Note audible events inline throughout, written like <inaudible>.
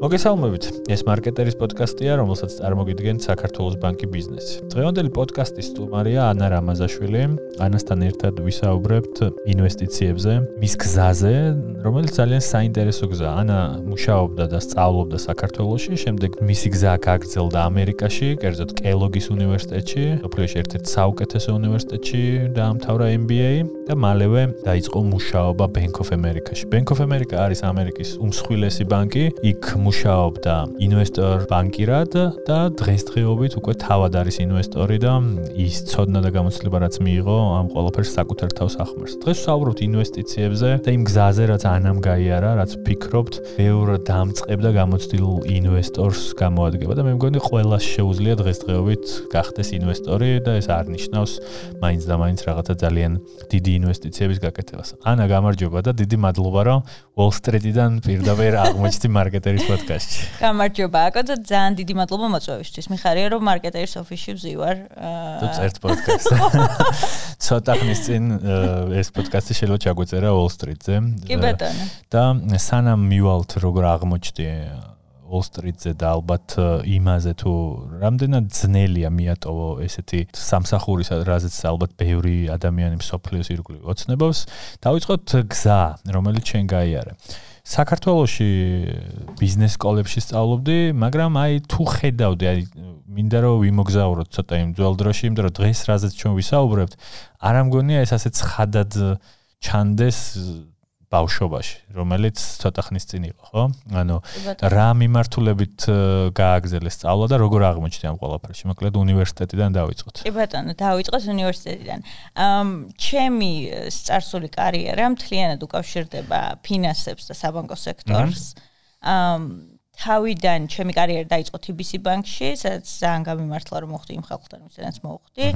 მოგესალმებით. ეს მარკეტერის პოდკასტია, რომელსაც წარმოგიდგენთ საქართველოს ბანკი ბიზნესი. დღევანდელი პოდკასტის სტუმარია ანა რამაზაშვილი. ანასთან ერთად ვისაუბრებთ ინვესტიციებზე, მის გზაზე, რომელიც ძალიან საინტერესო გზაა. ანა მუშაობდა და სწავლობდა საქართველოში, შემდეგ მისი გზა გაგრძელდა ამერიკაში, კერძოდ კელოგის უნივერსიტეტში, ოფლიოში ერთ-ერთ საუკეთესო უნივერსიტეტში დაამთავრა MBA და მალევე დაიწყო მუშაობა Bank of America-ში. Bank of America არის ამერიკის უმსხვილესი ბანკი. იქ მუშაობდა ინვესტორ ბანკირად და დღესდღეობით უკვე თავად არის ინვესტორი და ის ცოდნა და გამოცდილება რაც მიიღო ამ ყველაფერს საკუთარ თავს ახმარს. დღეს ვსაუბრობთ ინვესტიციებზე და იმ გზაზე რაც ანამ გაიარა, რაც ფიქრობთ, ბევრ დამწყებ და გამოცდილ ინვესტორს გამოადგება და მე მგონი ყველას შეუძლია დღესდღეობით გახდეს ინვესტორი და ეს არ ნიშნავს მაინც და მაინც რაღაცა ძალიან დიდი ინვესტიციების გაკეთებას. ანა გამარჯობა და დიდი მადლობა რომ Wall Street-დან პირდაპირ აღმოჩნდი მარკეტერის პოდკასტში. გამარჯობა, აკო და ძალიან დიდი მადლობა მოწვევისთვის. მიხარია რომ მარკეტერის ოფისში ვზივარ. თუ წერთ პოდკასტს. ცოტა ხნის წინ <laughs> ეს პოდკასტი შეიძლება ჩაგვეწერა Wall Street-ზე. კი ბატონო. და სანამ მივალთ როგორ აღმოჩნდი Wall Street-ზე და ალბათ იმაზე თუ რამდენად ძნელია მიატოვო ესეთი სამსახური, რაზეც ალბათ ბევრი ადამიანი მსოფლიოს ირგვლივ ოცნებობს, დავიწყოთ გზა, რომელიც შენ გაიარე. საქართველოში ბიზნეს სკოლებში სწავლობდი, მაგრამ აი თუ ხედავდი, აი მინდა რომ ვიმოგზაუროთ ცოტა იმ ძველ დროში, იმიტომ რომ დღეს რაზეც ჩვენ ვისაუბრებთ, არ ამგონია ეს ასე ცხადად ჩანდეს ბავშვობაში, რომელიც ცოტა ხნის წინ იყო, ხო? ანუ რა მიმართულებით გააგზელეს სწავლა და როგორ აღმოჩნდა ამ ყველაფერში? მოკლედ უნივერსიტეტიდან დავიწყოთ. კი ბატონო, დავიწყოთ უნივერსიტეტიდან. ამ ჩემი სწარსული კარიერა მთლიანად უკავშირდება ფინანსებს და საბანკო სექტორს. ამ თავიდან ჩემი კარიერა დაიწყო TBC ბანკში, სადაც ძალიან გამიმართლა რომ მოხდი იმ ხალხთან, ვისაც მოხდი.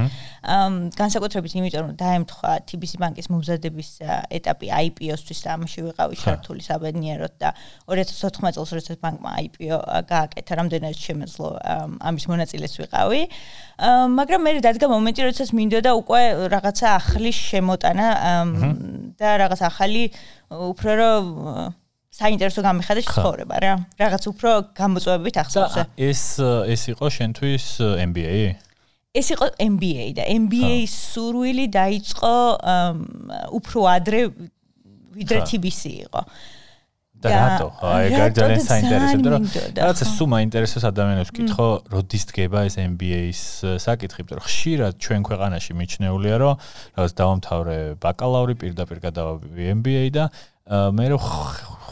ამ განსაკუთრებით იმიტომ რომ დაემთხვა TBC ბანკის მომზადების ეტაპი IPO-სთვის და ამაში ვიყავი ჩართული საბედნიეროდ და 2014 წელს როდესაც ბანკმა IPO გააკეთა, რამდენად შემეძლო ამის მონაწილეს ვიყავი. მაგრამ მე დადგა მომენტი, როდესაც მინდოდა უკვე რაღაცა ახალი შემოტანა და რაღაც ახალი უფრო რომ საინტერესო გამიხადა ცხოვრება რა. რაღაც უფრო გამოწვევებით ახსოვს. ეს ეს იყო შენთვის MBA? ეს იყო MBA და MBA-ის სურვილი დაიწყო უფრო ადრე ვიდრე TBC იყო. და რატო? აი, ძალიან საინტერესო, რომ რაღაც სულ მაინტერესებს ადამიანებს კითხო, როდის დგება ეს MBA-ის საკითხი, იმიტომ რომ ხშირად ჩვენ ქვეყანაში მიჩნეულია, რომ რაღაც დავამთავრე ბაკალავრი, პირდაპირ გადავაბი MBA და მე რო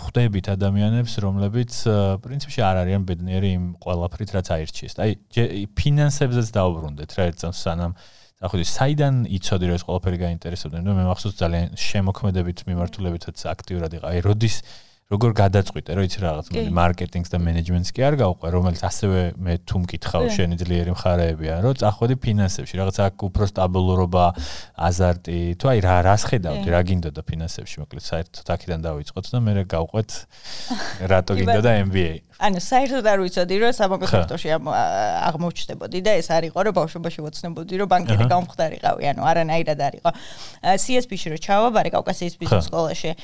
ხვდებით ადამიანებს, რომლებიც პრინციპში არ არიან ბედნიერი იმ ყველაფრით, რაც აირჩიეს. აი, ფინანსებზეც დაუბრუნდეთ რა ერთ წამს სანამ ახლა საიდან იცოდი რომ ეს ყველაფერი გაინტერესებდა? ნუ მე მახსოვს ძალიან შემოქმედებით მიმართულებითაც აქტიურად იყო. აი, როდის როგორ გადაწყვიტე, რომ იცი რაღაც მარკეტინგს და მენეჯმენტს კი არ გავყვე, რომელიც ასევე მე თუ მკითხავ შენი ძლიერი მხარეებია, რომ წახვედი ფინანსებში, რაღაც აქ უფრო სტაბილურობა, აზარტი, თუ აი რა რას ხედავდი, რა გინდოდა ფინანსებში, მოკლედ საერთოდ აქედან დავიწყოთ და მე გავყვეთ <laughs> რატო გინდოდა MBA. ანუ საერთოდ არ ვიცოდი რომ საბანკო სექტორში აღმოჩნდებოდი და ეს არისო რომ ბავშვობაში ვოცნებოდი რომ ბანკერი გამხდარიყავი, ანუ არანაირად არისო. CSP-ში რო ჩავაბარე კავკასიის ბიზნეს სკოლაში,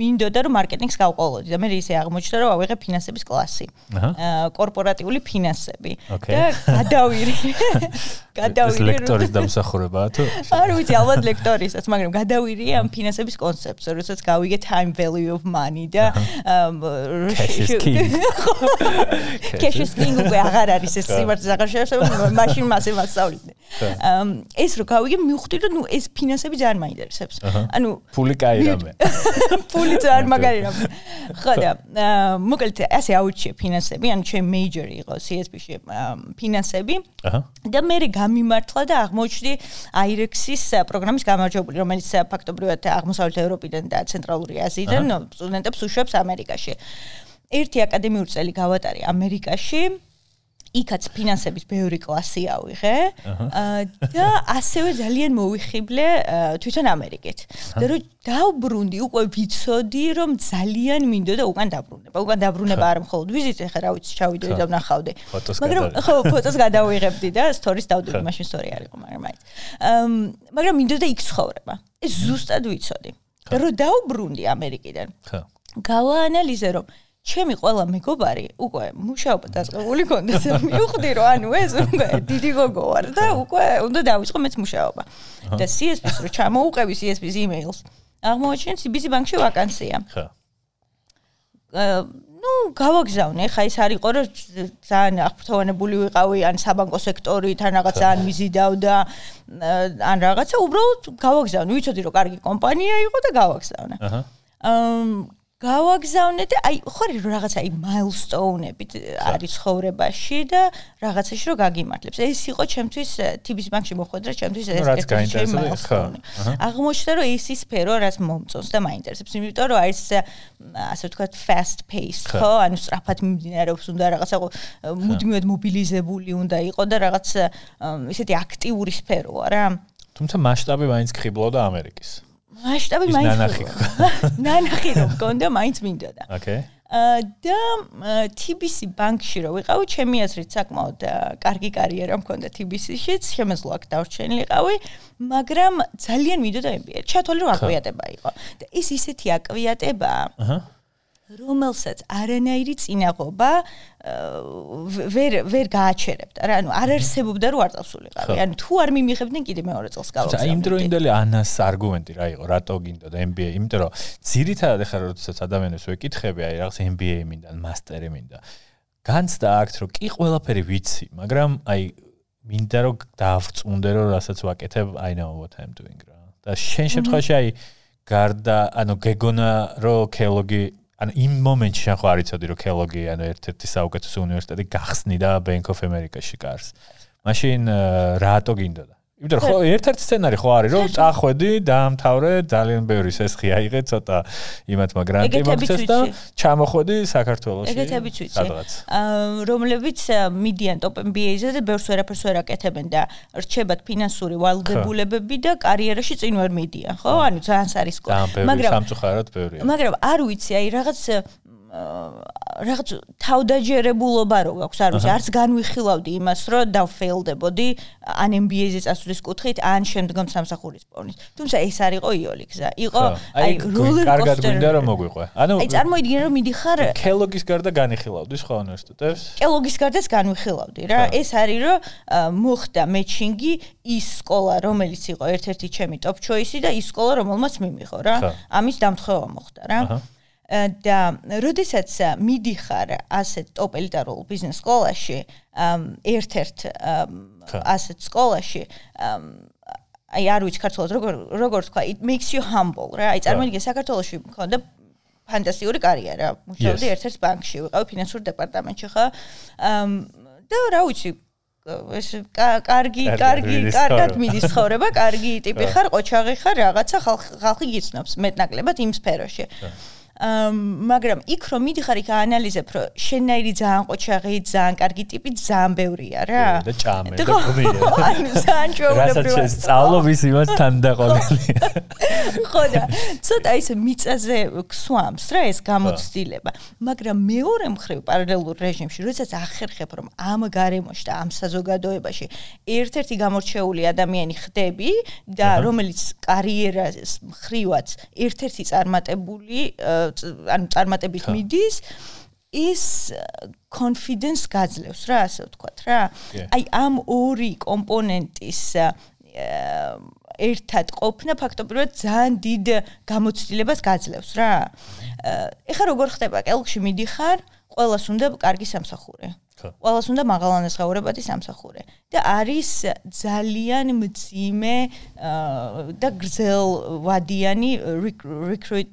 მინდოდა რომ მარკეტინგს გავყოლოდი და მე ისე აღმოჩნდა რომ ავიღე ფინანსების კლასი. კორპორატიული ფინანსები და გადავირი. <laughs> გადავირი. ლექტორის დამსახურებაა თუ? არ ვიცი, ალბათ ლექტორისაც, მაგრამ გადავირი ამ ფინანსების კონცეფტს, როდესაც გავიგე time value of money და კეშის კინგ <laughs> უკვე აღარ არის ეს სიმართლე აღარ შეიძლება მაშინ მასე მასწავლინე. ეს რო გავიგე, მივხვდი რომ ნუ ეს ფინანსები ძალიან მაინტერესებს. ანუ ფული კაი რამე. <laughs> ფული ძალიან მაგარი რამე. ხო და მოკლედ ასე აუჩიე ფინანსები, ანუ ჩემი მეიჯერი იყო CSP-ში ფინანსები. და მე გამიმართლა და აღმოჩნდი IREX-ის პროგრამის გამარჯვებული, რომელიც ფაქტობრივად აღმოსავლეთ ევროპიდან და ცენტრალური აზიიდან სტუდენტებს უშვებს ამერიკაში. ერთი აკადემიური წელი გავატარე ამერიკაში. იქაც ფინანსების ბევრი კლასი ავიღე და ასევე ძალიან მოვიხიბლე თვითონ ამერიკეთ. და რომ დავბრუნდი, უკვე ვიცოდი, რომ ძალიან მინდოდა უკან დაბრუნება. უკან დაბრუნება არ მხოლოდ ვიზიტი, ხა რა ვიცი, ჩავიდოდი და ვნახავდი. მაგრამ ხო, ფოტოს გადავიღებდი და სტორის დავდები, მაშინ სტორი არ იყო, მაგრამ აი. მაგრამ მინდოდა იქ ცხოვრება. ეს ზუსტად ვიცოდი. რომ დავბრუნდი ამერიკიდან. ხო. გავაანალიზე რომ ჩემი ყველა მეგობარი უკვე მუშაობა დაწყებული ქონდეს. მივხვდი რომ ანუ ეს უკვე დიდი გოგო ვარ და უკვე უნდა დავიწყო მეც მუშაობა. და CSP-ს რო ჩამოუყევი CSP-ს email-ს. აღმოაჩინე CBC ბანკში ვაკანსია. ხო. აა ну, გავაგზავნე, ხა ის არ იყო, რომ ძალიან აღფრთოვანებული ვიყავი, ან საბანკო სექტორი თან რაღაც ძალიან მიზიდავ და ან რაღაცა, უბრალოდ გავაგზავნე, ვიცოდი რომ კარგი კომპანია იყო და გავაგზავნე. აჰა. გავაგზავნე და აი ხარ რომ რაღაცა აი მაილსტოუნები არის ხოვრებაში და რაღაცაში რომ გაგიმართლებს. ეს იყო ჩემთვის TBS ბანკში მოხვედრა ჩემთვის ეს ერთი ხო. აღმოჩნდა რომ ეს ის სფერო რაც მომწონს და მაინტერესებს, იმიტომ რომ არის ასე ვთქვათ fast pace ხო, ანუ სწრაფად მიმდინარეობს, უნდა რაღაცა მუდმივად მობილიზებული უნდა იყო და რაღაც ისეთი აქტიური სფეროა რა. თუმცა მასშტაბი მაინც ხიბლოდა ამერიკის. მასშტაბი მაინც ნანახი <laughs> ნანახი რომ გონდა მაინც მინდოდა ოკეი და TBC ბანკში რო ვიყავი, ჩემი აზრით საკმაოდ კარგი კარიერა მქონდა TBC-შიც, შემეძლო აქ დავრჩენილიყავი, მაგრამ ძალიან მინდოდა MBA. ჩათვალე რომ აკვიატება იყო. და ეს ისეთი აკვიატებაა. აჰა. რომელსაც არანაირი წინაღობა ვერ ვერ გააჩერებდა რა. ანუ არ არსებობდა რომ არ წავსულიყავი ანუ თუ არ მიმიღებდნენ კიდე მეორე წელს გავაგზავნე აი იმ დროინდელი ანას არგუმენტი რა იყო რატო გინდოდა MBA იმიტომ რომ ძირითადად ახლა როდესაც ადამიანებს ვეკითხები აი რაღაც MBA მინდა მასტერი მინდა. განცდა აქ რომ კი ყველაფერი ვიცი მაგრამ აი მინდა რომ დაავწუნდე რომ რასაც ვაკეთებ I know what I'm doing რა. და შენ შემთხვევაში აი გარდა ანუ გეგონა რომ კელოგი ანუ იმ მომენტში შენ ხო არ იცოდი რომ კელოგი ანუ ერთ-ერთი საუკეთესო უნივერსიტეტი გახსნი და Bank of America-ში კარს. მაშინ რატო გინდოდა? იმიტომ რომ ხო ერთ-ერთი სცენარი ხო არის რომ წახვედი დაამთავრე ძალიან ბევრი სესხი აიღე ცოტა იმათ მაგრანტი მოქცეს და ჩამოხვედი საქართველოში ეგეთებიც ვიცი რომლებიც მიდიან top MBA-ზე და ბევრს ვერაფერს ვერ აკეთებენ და რჩებათ ფინანსური ვალდებულებები და კარიერაში წინ ვერ მიდიან ხო? ანუ ძალიან სარისკოა მაგრამ სამწუხაროდ ბევრია. მაგრამ არ ვიცი აი რაღაც რაღაც თავდაჯერებულობა რო გაქვს არ ვიცი არც განვიხილავდი იმას რომ დავფეილდებოდი ან MBA-ზე წასვლის კუთხით ან შემდგომ სამსახურის პოვნის თუმცა ეს არ იყო იოლი გზა იყო აი როლერ კარგად გვინდა რომ მოგვიყვე. ანუ აი წარმოიდგინე რომ მიდიხარ კელოგის გარდა განიხილავდი სხვა უნივერსიტეტებს? კელოგის გარდაც განვიხილავდი რა. ეს არის რომ მოხდა მეჩინგი ის სკოლა რომელიც იყო ერთ-ერთი ჩემი top choice-ი და ის სკოლა რომელმაც მიმიღო რა. ამის დამთხევა მოხდა რა. აჰა და როდესაც მიდიხარ ასეთ ტოპ ელიტარულ ბიზნეს სკოლაში ერთ-ერთ ასეთ სკოლაში აი არ ვიცი ქართულად როგორ როგორ თქვა it makes you humble რა. აი წარმოიდგინე საქართველოსში მქონდა ფანტასტიკური კარიერა. მუშაობდი ერთ-ერთ ბანკში ვიყავი ფინანსურ დეპარტამენტში ხა. და რა ვიცი ეს კარგი კარგი კარგად მიდის ცხოვრება კარგი <laughs> ტიპი ხარ ყოჩაღი ხარ რაღაცა ხალხი გიცნობს მეტნაკლებად იმ სფეროში მაგრამ იქ რომ მიდიხარ იქ აანალიზებ რომ შენაირი ძალიან ყოჩაღი ძალიან კარგი ტიპი ძალიან ბევრია რა. და ჭამე და ყმია <laughs> ანუ ძალიან ჩვეულებრივი რასაც სწავლობის იმას თანდაყოლილი <laughs> ხო და ცოტა ის მიწაზე ქსვამს რა ეს გამოცდილება. მაგრამ მეორე მხრივ პარალელურ რეჟიმში როდესაც ახერხებ რომ ამ გარემოში და ამ საზოგადოებაში ერთ-ერთი გამორჩეული ადამიანი ხდები და რომელიც კარიერას მხრივაც ერთ-ერთი წარმატებული ანუ წარმატებით მიდის ის confidence გაძლევს რა ასე ვთქვათ რა. აი ამ ორი კომპონენტის ერთად ყოფნა ფაქტობრივად ძალიან დიდ გამოცდილებას გაძლევს რა. ეხლა როგორ ხდება? კელში მიდიხარ ყოველას უნდა კარგი სამსახური ყველას უნდა მაღალანეს ღაურებადი სამსახური და არის ძალიან მძიმე და გრძელ ვადიანი რეკრუტ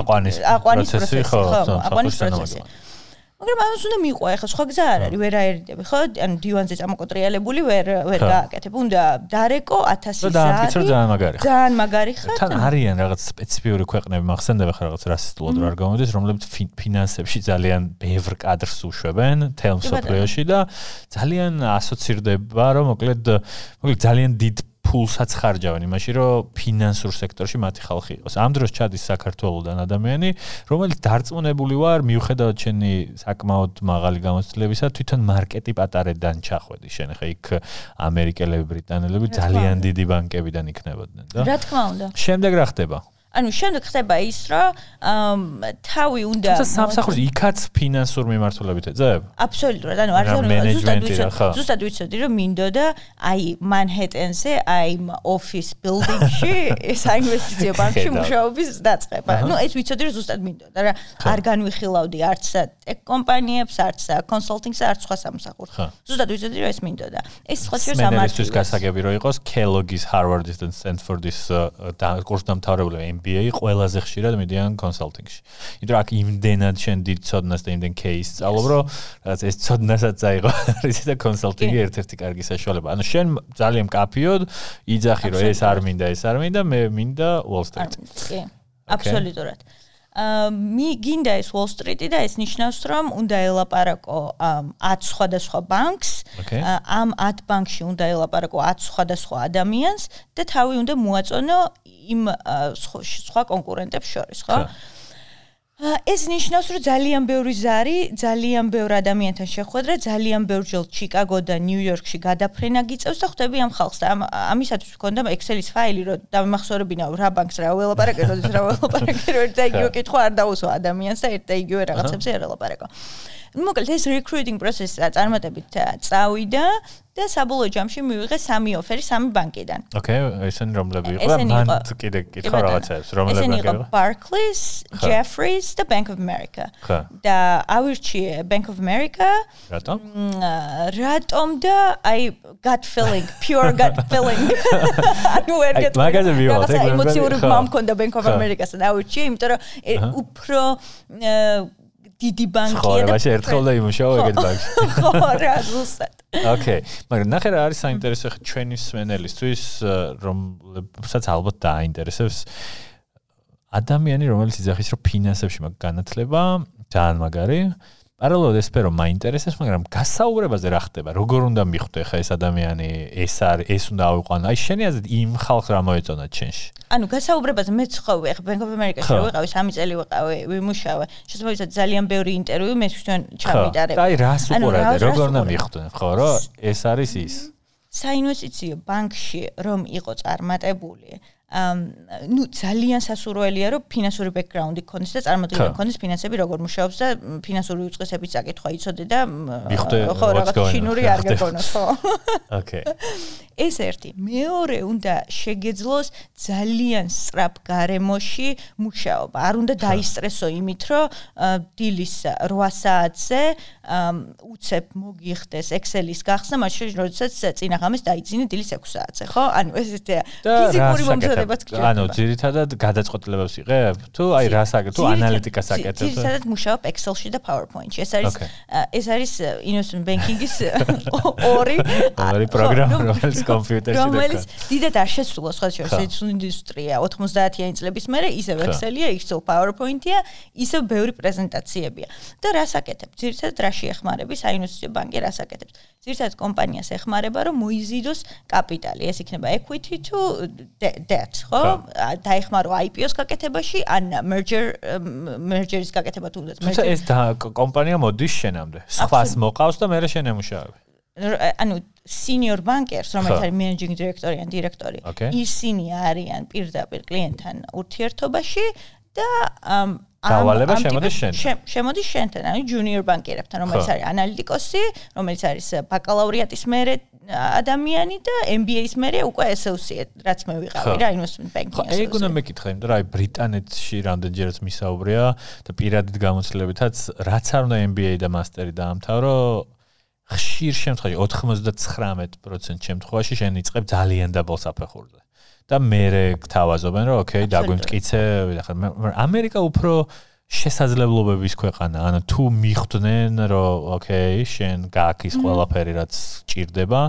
აყვანის პროცესი ხო აყვანის პროცესი მაგრამ ამას უნდა მიყვა ახლა სხვა გზა არ არის ვერ აერიდები ხო? ანუ დივანზე წამოკოტრიალებული ვერ ვერ გააკეთებ. უნდა დარეკო 1000 საათი და დაამტკიცო ძალიან მაგარი ძალიან მაგარი ხარ თან არიან რაღაც სპეციფიური ქვეყნები მახსენდება ხარ რაღაც რასისტულად რა გამოდის რომლებიც ფინანსებში ძალიან ბევრ კადრს უშვებენ თელმსოფლიოში და ძალიან ასოცირდება რომ მოკლედ მოკლედ ძალიან დიდ ფულსაც ხარჯავენ იმაში, რომ ფინანსურ სექტორში მათი ხალხი იყოს. ამ დროს ჩადის საქართველოსდან ადამიანი, რომელიც დარწმუნებული ვარ, მიუხედავად შენი საკმაოდ მაღალი გამოცდილებისა, თვითონ მარკეტი პატარედან ჩახვედი. შენ ხა იქ ამერიკელები, ბრიტანელები ძალიან დიდი ბანკებიდან იქნებოდნენ და რა თქმა უნდა. შემდეგ რა ხდება? ანუ შემდეგ ხდება ის, რომ თავი უნდა თუმცა სამსახურს იქაც ფინანსურ მიმართულებით ეძებ? აბსოლუტურად, ანუ არ ზუსტად ზუსტად ვიცოდი, რომ მინდოდა აი მანჰეტენზე, აი ოფის ბილდინგში, <laughs> ეს აინვესტიციო ბანკში მუშაობის დაწყება. ну ეს ვიცოდი, რომ ზუსტად მინდოდა რა. არ განვიხილავდი არც ტექ კომპანიებს, არც კონსალტინგს, არც სხვა სამსახურს. ზუსტად ვიცოდი, რომ ეს მინდოდა. ეს სხვა შეიძლება სამართლის გასაგები რო იყოს Kellogg-ის, Harvard-ის და Stanford-ის კურსდამთავრებული MBA ყველაზე ხშირად მიდიან კონსალტინგში. იმიტომ აქ იმდენად შენ დიდ ცოდნას და იმდენ кейს სწავლობ, რომ რაღაც ეს ცოდნასაც წაიღო <laughs> რისი და კონსალტინგი ერთ-ერთი კარგი საშუალება. ანუ შენ ძალიან კაფიოდ იძახი რომ ეს არ მინდა, ეს არ მინდა, მე მინდა Wall Street. კი. აბსოლუტურად. Okay. გინდა ეს Wall Street-ი და ეს ნიშნავს რომ უნდა ელაპარაკო 10 სხვადასხვა ბანკს. ამ 10 ბანკში უნდა ელაპარაკო 10 სხვადასხვა ადამიანს და თავი უნდა მოაწონო იმ სხვა კონკურენტებს შორის, ხო? ეს ნიშნავს, რომ ძალიან ბევრი ზარი, ძალიან ბევრ ადამიანთან შეხვედრა, ძალიან ბევრჯერ ჩიკაგო და ნიუ-იორკში გადაფრენა გიწევს და ხვდები ამ ხალხს და ამისათვის მქონდა Excel-ის ფაილი, რომ დამახსოვრებინა რა ბანკს რა ველაპარაკე, როდის რა ველაპარაკე, რომ ერთ და იგივე კითხვა არ დაუსვა ადამიანს და ერთ და იგივე რაღაცებზე არ ველაპარაკო. მოკლედ ეს recruiting process-ა წარმატებით წავიდა და საბოლოო ჯამში მივიღე სამი ოფერი სამი ბანკიდან. ოკეი, ესენი რომლები იყო? მან კიდე კითხა რაღაცებს, რომლები იყო? ესენი იყო Barclays, Jefferies და Bank of America. და ავირჩიე Bank of America. რატომ? რატომ და აი gut feeling, pure gut <laughs> feeling. ანუ <laughs> ვერ გეტყვი. მაგაზე მივალ, ეგ ემოციური მომქონდა Bank of America-სა და ავირჩიე, იმიტომ რომ უფრო დიდი ბანკია და ხო, მაშინ ერთხელ და იმუშაო ეგეთ ბანკში. ხო, რა ზუსტად. ოკეი, მაგრამ ნახე რა არის საინტერესო ხე ჩვენი სვენელისთვის, რომლებსაც ალბათ დააინტერესებს ადამიანი, რომელიც იძახის, რომ ფინანსებში მაგ განათლება ძალიან მაგარი. პარალელურად ეს სფერო მაინტერესებს, მაგრამ გასაუბრებაზე რა ხდება? როგორ უნდა მიხვდე ხა ეს ადამიანი, ეს არის, ეს უნდა ავიყვანო? აი შენი აზრით იმ ხალხს რა მოეწონა ჩენში? ანუ გასაუბრებაზე მეც ხოვე, ხა Bank of America-ში ვიყავი 3 წელი ვიყავი, ვიმუშავე. შესაძლოა იცით ძალიან ბევრი ინტერვიუ მე თვითონ ჩამიტარებ. აი რას უყურებდი? როგორ უნდა მიხვდე, ხო, რომ ეს არის ის? საინვესტიციო ბანკში რომ იყო წარმატებული, ну ძალიან სასურველია რომ ფინანსური ბექგრაუნდი ქონდეს და წარმოდგენა ქონდეს ფინანსები როგორ მუშაობს და ფინანსური უწყისების საკითხვა იცოდე და ხო რაღაც შინური არ გეკონოს ხო. <laughs> ოკეი ეს ერთი. მეორე უნდა შეგეძლოს ძალიან სწრაფ გარემოში მუშაობა. არ უნდა დაისტრესო იმით რომ დილის 8 საათზე უცებ მოგიხდეს Excel-ის გახსნა მაშინ როდესაც წინა ღამეს დაიძინე დილის 6 საათზე ხო? ანუ ეს ესეა ფიზიკური მომზადებაც კი ანუ ძირითადად გადაწყვეტილებებს იღებ თუ აი რა საკეთებ თუ ანალიტიკას აკეთებ ძირითადად მუშაობ Excel-ში და PowerPoint-ში. ეს არის ეს არის investment banking-ის ორი <laughs> ორი პროგრამა რომელიც კომპიუტერში და რომელიც დიდად არ შესულა სხვა შორის ეს ინდუსტრია 90-იანი წლების მერე ისევ Excel-ია, Excel PowerPoint-ია, ისევ ბევრი პრეზენტაციებია. და რას აკეთებ? ძირითადად რაში ეხმარები საინვესტიციო ბანკი რას აკეთებს? ძირითადად კომპანიას ეხმარება რომ მოიზიდოს კაპიტალი, ეს იქნება equity to debt, ხო? დაეხმარო IPO-ს გაკეთებაში, ან merger merger-ის გაკეთება თუნდაც merger. ეს კომპანია მოდის შენამდე. სხვას მოყავს და მე შენ ემუშავებ. ანუ senior bankers, რომელიც არის managing director-ი ან დირექტორი, ისინი არიან პირდაპირ კლიენტთან ურთიერთობაში და დავალება შემოდის შენ. შემოდის შენთან, ანუ junior bankers-თან, რომელიც არის ანალიტიკოსი, რომელიც არის ბაკალავრიატის მერე ადამიანი და MBA-ის მერე უკვე associate, რაც მე ვიყავი რა investment banking. ხო, ეგ უნდა მეკითხა, იმიტომ რომ აი ბრიტანეთში რამდენჯერაც მისაუბრია და პირადით გამოცდილებითაც რაც არ უნდა MBA და master-ი დაამთავრო, ხშირ შემთხვევაში 99% შემთხვევაში შენ იწყებ ძალიან დაბალ საფეხურზე. და მე გთავაზობენ რომ ოკეი, დაგვიმტკიცე, ახლა ამერიკა უფრო შესაძლებლობების ქვეყანა, ანუ თუ მიხვდნენ რომ ოკეი, შენ გააქის ყველაფერი რაც ჭირდება,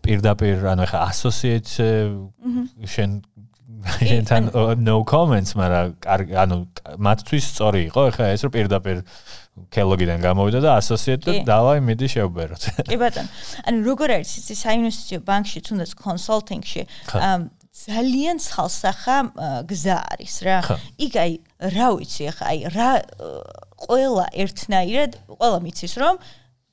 პირდაპირ ანუ ახლა associate შენ შენთან no comments, მაგრამ ანუ მათთვის სწორი იყო, ახლა ეს რომ პირდაპირ კელოგიდან გამოვიდა და და დავაი მიდი შევბეროთ. კი ბატონო. ანუ როგორ არის ის საინვესტიციო ბანკში თუნდაც კონსალტინგში ძალიან ხალხსახა გზა არის რა. იქ აი რა ვიცი ხა აი რა ყველა ერთნაირად ყველა მიცის რომ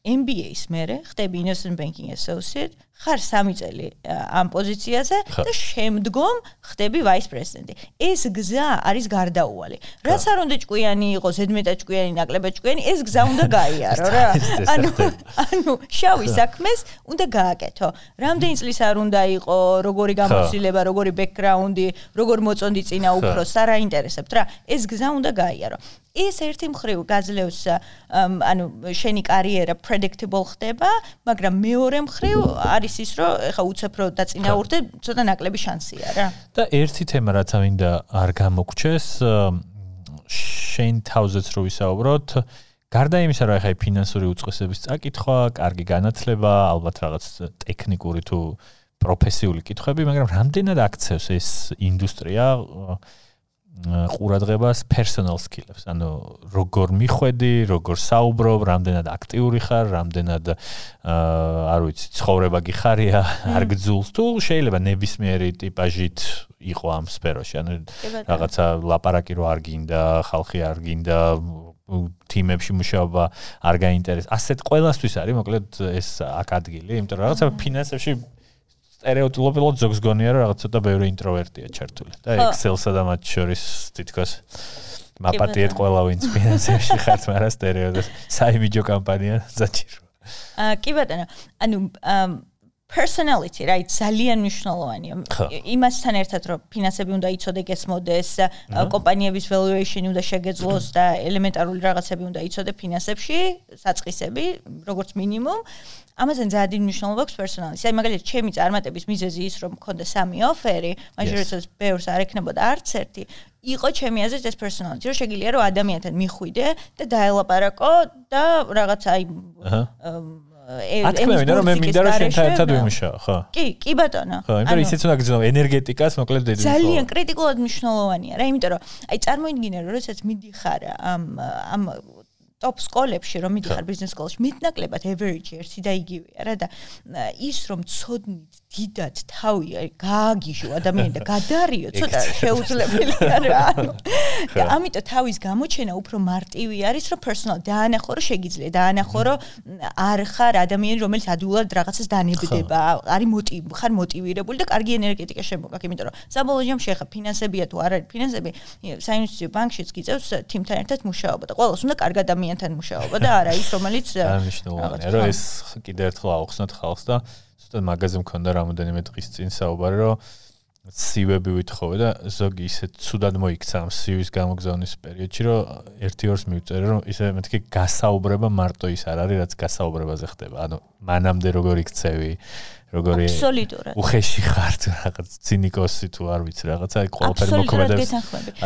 MBA-ის მერე ხდები investment banking associate, ხარ 3 წელი ამ პოზიციაზე და შემდგომ ხდები ვაის პრეზიდენტი. ეს გზა არის გარდაუვალი. რაც არ უნდა ჭკვიანი იყოს, ზედმეტად ჭკვიანი, ნაკლებად ჭკვიანი, ეს გზა უნდა გაიარო რა. <laughs> ანუ ანუ შავი საქმეს უნდა გააკეთო. რამდენი წლის არ უნდა იყო, როგორი გამოცდილება, როგორი ბექგრაუნდი, როგორ მოწონდი წინა უფრო, სარაინტერესებთ რა. ეს გზა უნდა გაიარო. ეს ერთი მხრივ გაძლევს ანუ შენი კარიერა predictable ხდება, მაგრამ მეორე მხრივ არის ის, რომ ეხა უცებ რო დაწინაურდე, ცოტა ნაკლები შანსია რა. და ერთი თემა რაც ამინდა არ გამოგჩეს შენ თავზეც რო ვისაუბროთ, გარდა იმისა, რომ ეხა ფინანსური უწყესების წაკითხვა, კარგი განათლება, ალბათ რაღაც ტექნიკური თუ პროფესიული კითხვები, მაგრამ რამდენად აქცევს ეს ინდუსტრია ყურადღებას personal skills. ანუ როგორ მიხვედი, როგორ საუბრობ, რამდენად აქტიური ხარ, რამდენად აა არ ვიცი, ცხოვრება გიხარია, არ გძულს თუ შეიძლება ნებისმიერი ტიპაჟით იყო ამ სფეროში. ანუ რაღაცა ლაპარაკი რო არ გინდა, ხალხი არ გინდა თიმებში მუშაობა არ გაინტერესებს. ასეთ ყველასთვის არის მოკლედ ეს აქ ადგილი, იმიტომ რომ რაღაცა ფინანსებში სტერეოტიპულად ზოგს გონია რომ რაღაც ცოტა ბევრი ინტროვერტია ჩართული და Excel-სა და მათ შორის თითქოს მაპატიეთ ყველა ვინც ფინანსებში ხართ, მაგრამ სტერეოტიპი საიმიჯო კამპანია საჭირო. აა კი ბატონო, ანუ personality right? ძალიან მნიშვნელოვანია. იმასთან ერთად რომ ფინანსები უნდა იცოდე გესმოდეს კომპანიების valuation უნდა შეგეძლოს და ელემენტარული რაღაცები უნდა იცოდე ფინანსებში საწყისები როგორც მინიმუმ. ამაზე ძალიან დიდი მნიშვნელობა აქვს personality აი მაგალითად ჩემი წარმატების მიზეზი ის რომ მქონდა სამი ოფერი როდესაც ბევრს არ ექნებოდა არც ერთი იყო ჩემი აზრით ეს personality რომ შეგიძლია რომ ადამიანთან მიხვიდე და დაელაპარაკო და რაღაც აი ათქმევენ რომ მე მინდა რომ შენთან ერთად ვიმუშაო, ხო? კი, კი ბატონო. ხო, იმიტომ ისიც უნდა გძნობ ენერგეტიკას, მოკლედ დედი. ძალიან კრიტიკულად მნიშვნელოვანია რა, იმიტომ რომ აი წარმოიდგინე რომ როდესაც მიდიხარ ამ ამ ტოპ სკოლებში რომ მიდიხარ ბიზნეს სკოლაში მეტნაკლებად average ერთი და იგივეა რა და ის რომ ცოდნით დიდად თავი აი გააგიჟო ადამიანი და <laughs> გადარიო ცოტა <laughs> შეუძლებელია რა. <laughs> და ამიტომ თავის გამოჩენა უფრო მარტივი არის რომ personal დაანახო რომ შეგიძლია დაანახო რომ არ ხარ ადამიანი რომელიც ადვილად რაღაცას დანებდება. არის მოტივი ხარ მოტივირებული და კარგი ენერგეტიკა შემოგაქვს. იმიტომ რომ საბოლოო ჯამში ახლა ფინანსებია თუ არ არის ფინანსები საინვესტიციო ბანკშიც გიწევს თიმთან ერთად მუშაობა და ყოველს უნდა კარგ ადამიანთან მუშაობა და არა ის რომელიც ანიშნულოვანია რომ ეს კიდე ერთხელ აუხსნათ ხალხს და მაგაზე მქონდა რამოდენიმე დღის წინ საუბარი, რომ სივები ვითხოვე და ზოგი ისე ცუდად მოიქცა ამ სივის გამოგზავნის პერიოდში, რომ ერთი ორს მივწერე, რომ ისე მეთქი გასაუბრება მარტო ის არ არის, რაც გასაუბრებაზე ხდება. ანუ მანამდე როგორ იქცევი, როგორი აბსოლუტურად. უხეში ხარ თუ რაღაც ცინიკოსი თუ არ ვიცი რაღაცა აი ყველაფერი მოქმედებს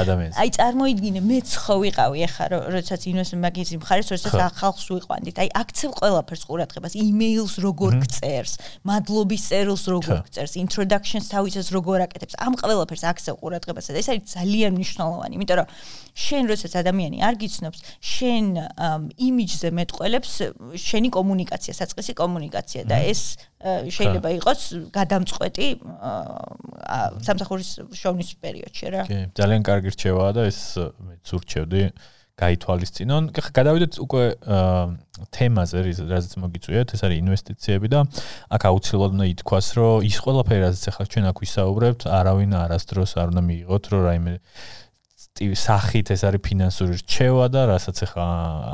ადამიანს. აი წარმოიდგინე მეც ხო ვიყავი ახლა როდესაც ინვესტმენტ მაგიზი მხარეს როდესაც ხალხს ვიყვანდით აი აქცევ ყველაფერს ყურადღებას იმეილს როგორ გწერს მადლობის წერილს როგორ გწერს introductions თავისას როგორ აკეთებს. ამ ყველაფერს აქცევ ყურადღებას. და ეს არის ძალიან მნიშვნელოვანი იმიტომ რომ შენ როდესაც ადამიანი არ გიცნობს შენ იმიჯზე მეტყველებს შენი კომუნიკაცია საწყისი კომუნიკაცია და ეს შეიძლება იყოს გადამწყვეტი სამსახურის შოვნის პერიოდში რა. კი, ძალიან კარგი რჩევაა და ეს მე ზურჩევდი გაითვალისწინონ. ხა გადავიდეთ უკვე თემაზე, რაზეც მოგიწვიეთ, ეს არის ინვესტიციები და აქ აუცილებლად უნდა ითქვას, რომ ის ყველაფერი, რაზეც ახლა ჩვენ აქ ვისაუბრებთ, არავინ არასდროს არ უნდა მიიღოთ, რომ რაიმე სახით ეს არის ფინანსური რჩევა და რასაც ახლა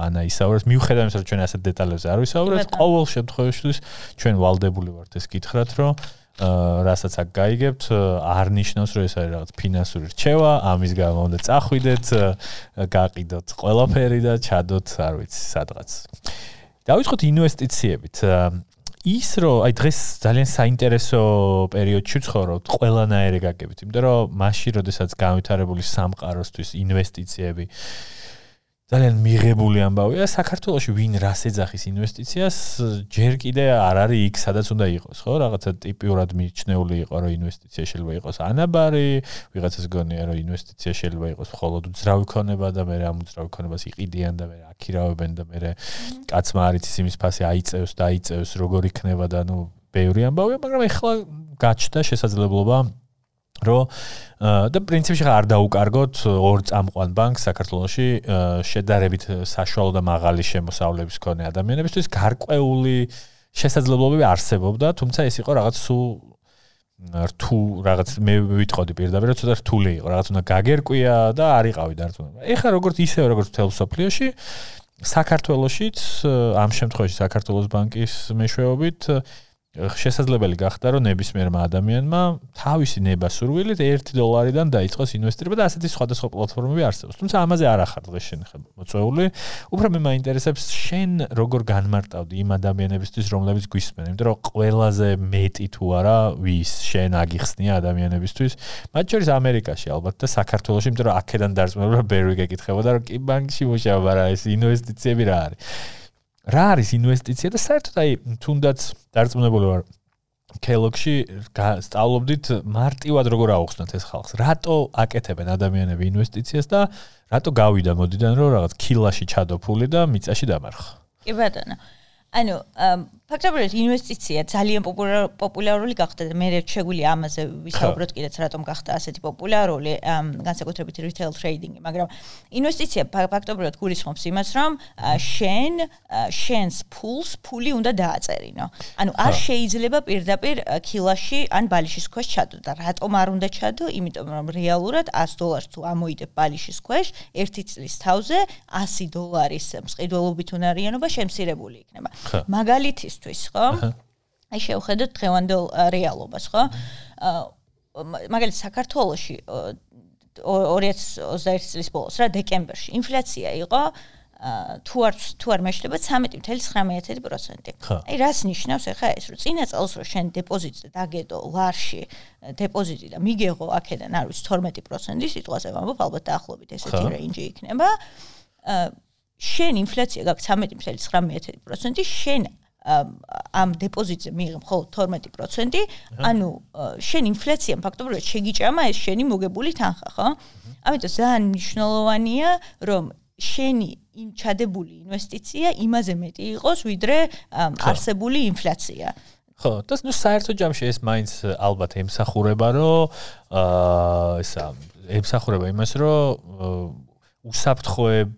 ანა ისაუბრებს. მიუხედავად იმისა რომ ჩვენ ასეთ დეტალებზე არ ვისაუბრებთ ყოველ შემთხვევაში ჩვენ ვალდებული ვართ ეს კითხრათ რომ რასაც აქ გაიგებთ არ ნიშნავს რომ ეს არის რაღაც ფინანსური რჩევა ამის გამო უნდა წახვიდეთ გაყიდოთ ყველაფერი და ჩადოთ არ ვიცი სადღაც. დავიწყოთ ინვესტიციებით ის რომ აი დღეს ძალიან საინტერესო პერიოდში ვცხოვრობთ ყველანაირი გაგებით, იმიტომ რომ მასში, როდესაც განვითარებული სამყაროსთვის ინვესტიციები ძალიან მიღებული ამბავია. საქართველოში ვინ რას ეძახის ინვესტიციას? ჯერ კიდე არ არის იქ სადაც უნდა იყოს ხო? რაღაცა ტიპიურად მიჩნეული იყო რომ ინვესტიცია შეიძლება იყოს ანაბარი ვიღაცას გონია რომ ინვესტიცია შეიძლება იყოს მხოლოდ უძრავი ქონება და მე ამ უძრავი ქონებას იყიდიან და მე აქირავებენ და მე კაცმა არის იმის ფასი აიწევს და აიწევს როგორ იქნება და ნუ ბევრი ამბავია მაგრამ ეხლა გაჩნდა შესაძლებლობა რომ და პრინციპში ხარ არ დაუკარგოთ ორ წამყვან ბანკს საქართველოში შედარებით საშუალო და მაღალი შემოსავლების მქონე ადამიანებისთვის გარკვეული შესაძლებლობები არსებობდა, თუმცა ეს იყო რაღაც სულ რთულ რაღაც მე ვიტყოდი პირდაპირ რომ ცოტა რთული იყო, რაღაც უნდა გაგერკვია და არიყავი დარწმუნება. ეხლა როგორც ისე როგორც თელ სოფლიოში საქართველოსიც ამ შემთხვევაში საქართველოს ბანკის მეშვეობით შესაძლებელი გახდა რომ ნებისმიერმა ადამიანმა თავისი ნება სურვილით 1 დოლარიდან დაიწყოს ინვესტირება და ასეთი სხვადასხვა პლატფორმები არსებობს. თუმცა ამაზე არ ახარ დღეს შენ ხე მოწეული. უფრო მე მაინტერესებს შენ როგორ განმარტავდი იმ ადამიანებისთვის რომლებიც გვისმენენ, იმიტომ რომ ყველაზე მეტი თუ არა ვის შენ აგიხსნია ადამიანებისთვის, მათ შორის ამერიკაში ალბათ და საქართველოში, იმიტომ რომ აქედან დარწმუნებული ბერვი გეკითხებოდა რომ კი ბანკში მუშაობა რა ეს ინვესტიციები რა არის. რა არის ინვესტიცია და საერთოდ აი თუნდაც დარწმუნებული ვარ კელოგში სწავლობდით მარტივად როგორ აუხსნათ ეს ხალხს. რატო აკეთებენ ადამიანები ინვესტიციას და რატო გავიდა მოდიდან რომ რაღაც კილაში ჩადო ფული და მიწაში დამარხა. კი ბატონო. ანუ ფაქტობრივად ინვესტიცია ძალიან პოპულარული გახდა და მე შეგვიძლია ამაზე ვისაუბროთ კიდეც რატომ გახდა ასეთი პოპულარული განსაკუთრებით retail trading-ი მაგრამ ინვესტიცია ფაქტობრივად გულისხმობს იმას რომ შენ შენს ფულს ფული უნდა დააწერინო. ანუ არ შეიძლება პირდაპირ კილაში ან ბალიშის ქვეშ ჩადო და რატომ არ უნდა ჩადო? იმიტომ რომ რეალურად 100 დოლარს თუ ამოიდებ ბალიშის ქვეშ ერთი წლის თავზე 100 დოლარის მსყიდველობით უნარიანობა შემცირებული იქნება. მაგალითის ჩვენთვის, ხო? აი შევხედოთ დღევანდელ რეალობას, ხო? მაგალითად საქართველოში 2021 წლის ბოლოს რა დეკემბერში ინფლაცია იყო თუ არ თუ არ მეშლება 13.19%. აი რას ნიშნავს ახლა ეს რომ წინა წელს რომ შენ დეპოზიტზე დაგედო ლარში დეპოზიტი და მიგეღო აქედან არ ვიცი 12% სიტყვაზე ვამბობ ალბათ დაახლოებით ესეთი რეინჯი იქნება. შენ ინფლაცია გაქვს 13.19%, შენ ამ დეპოზიტზე მიიღებ მხოლოდ 12%, ანუ შენ ინფლაციამ ფაქტობრივად შეგიჭამა ეს შენი მოგებული თანხა, ხო? ამიტომ ძალიან მნიშვნელოვანია, რომ შენი იმ ჩადებული ინვესტიცია იმაზე მეტი იყოს, ვიდრე არსებული ინფლაცია. ხო, და ნუ საერთო ჯამში ეს მაინც ალბათ ემსახურება, რომ აა ესა ემსახურება იმას, რომ უსაფრთხოებ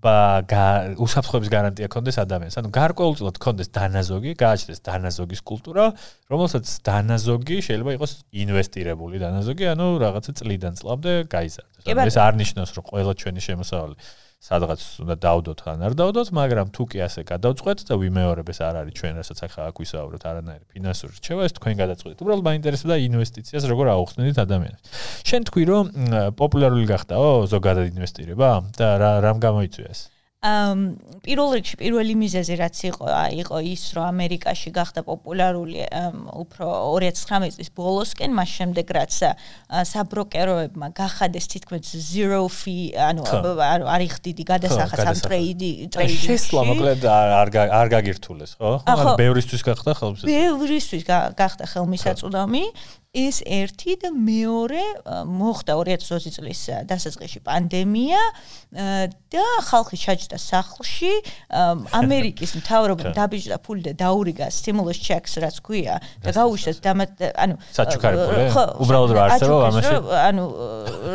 უსაფრთხოების გარანტია კონდეს ადამიანს. ანუ გარკვეულწილად კონდეს დანაზოგი, გააჩნდეს დანაზოგის კულტურა, რომელსაც დანაზოგი შეიძლება იყოს ინვესტირებული დანაზოგი, ანუ რაღაცა წლიდან წლამდე გაიზარდეს. ეს არ ნიშნავს, რომ ყველა ჩვენი შემოსავალი სადღაც უნდა დავდოთ ან არ დავდოთ, მაგრამ თუ კი ასე გადავწყვეტ და ვიმეორებ ეს არ არის ჩვენ რასაც ახლა აქ ვისაუბროთ არანაირი ფინანსური რჩევა, ეს თქვენ გადაწყვეტეთ. უბრალოდ მაინტერესებდა ინვესტიციას როგორ აუხსნით ადამიანებს. შენ თქვი რომ პოპულარული გახდაო ზოგადად ინვესტირება და რა რამ გამოიწვია ეს? ამ პირველ რიგში პირველი მიზეზი რაც იყო იყო ის რომ ამერიკაში გახდა პოპულარული უფრო 2019 წლის ბოლოსკენ მას შემდეგ რაც საბროკეროებმა გახადეს თითქმის zero fee ანუ არის ხდიდი გადასახადს ამ ტრეიდი ტრეიდი შესვლა მოკლედ არ არ გაგირთულეს ხო? ანუ ბევრისთვის გახდა ხელმისაწვდომი. ბევრისთვის გახდა ხელმისაწვდომი ეს ერთი და მეორე მოხდა 2020 წლის დასაწყისში პანდემია და ხალხი ჩაჯდა სახლში ამერიკის მთავრობამ დაბიჯდა ფული და დაურიგა stimulus checks რაც ქვია და გაუშვეს ანუ საჩუქარი ხო უბრალოდ რა არსებობს ამაში? ანუ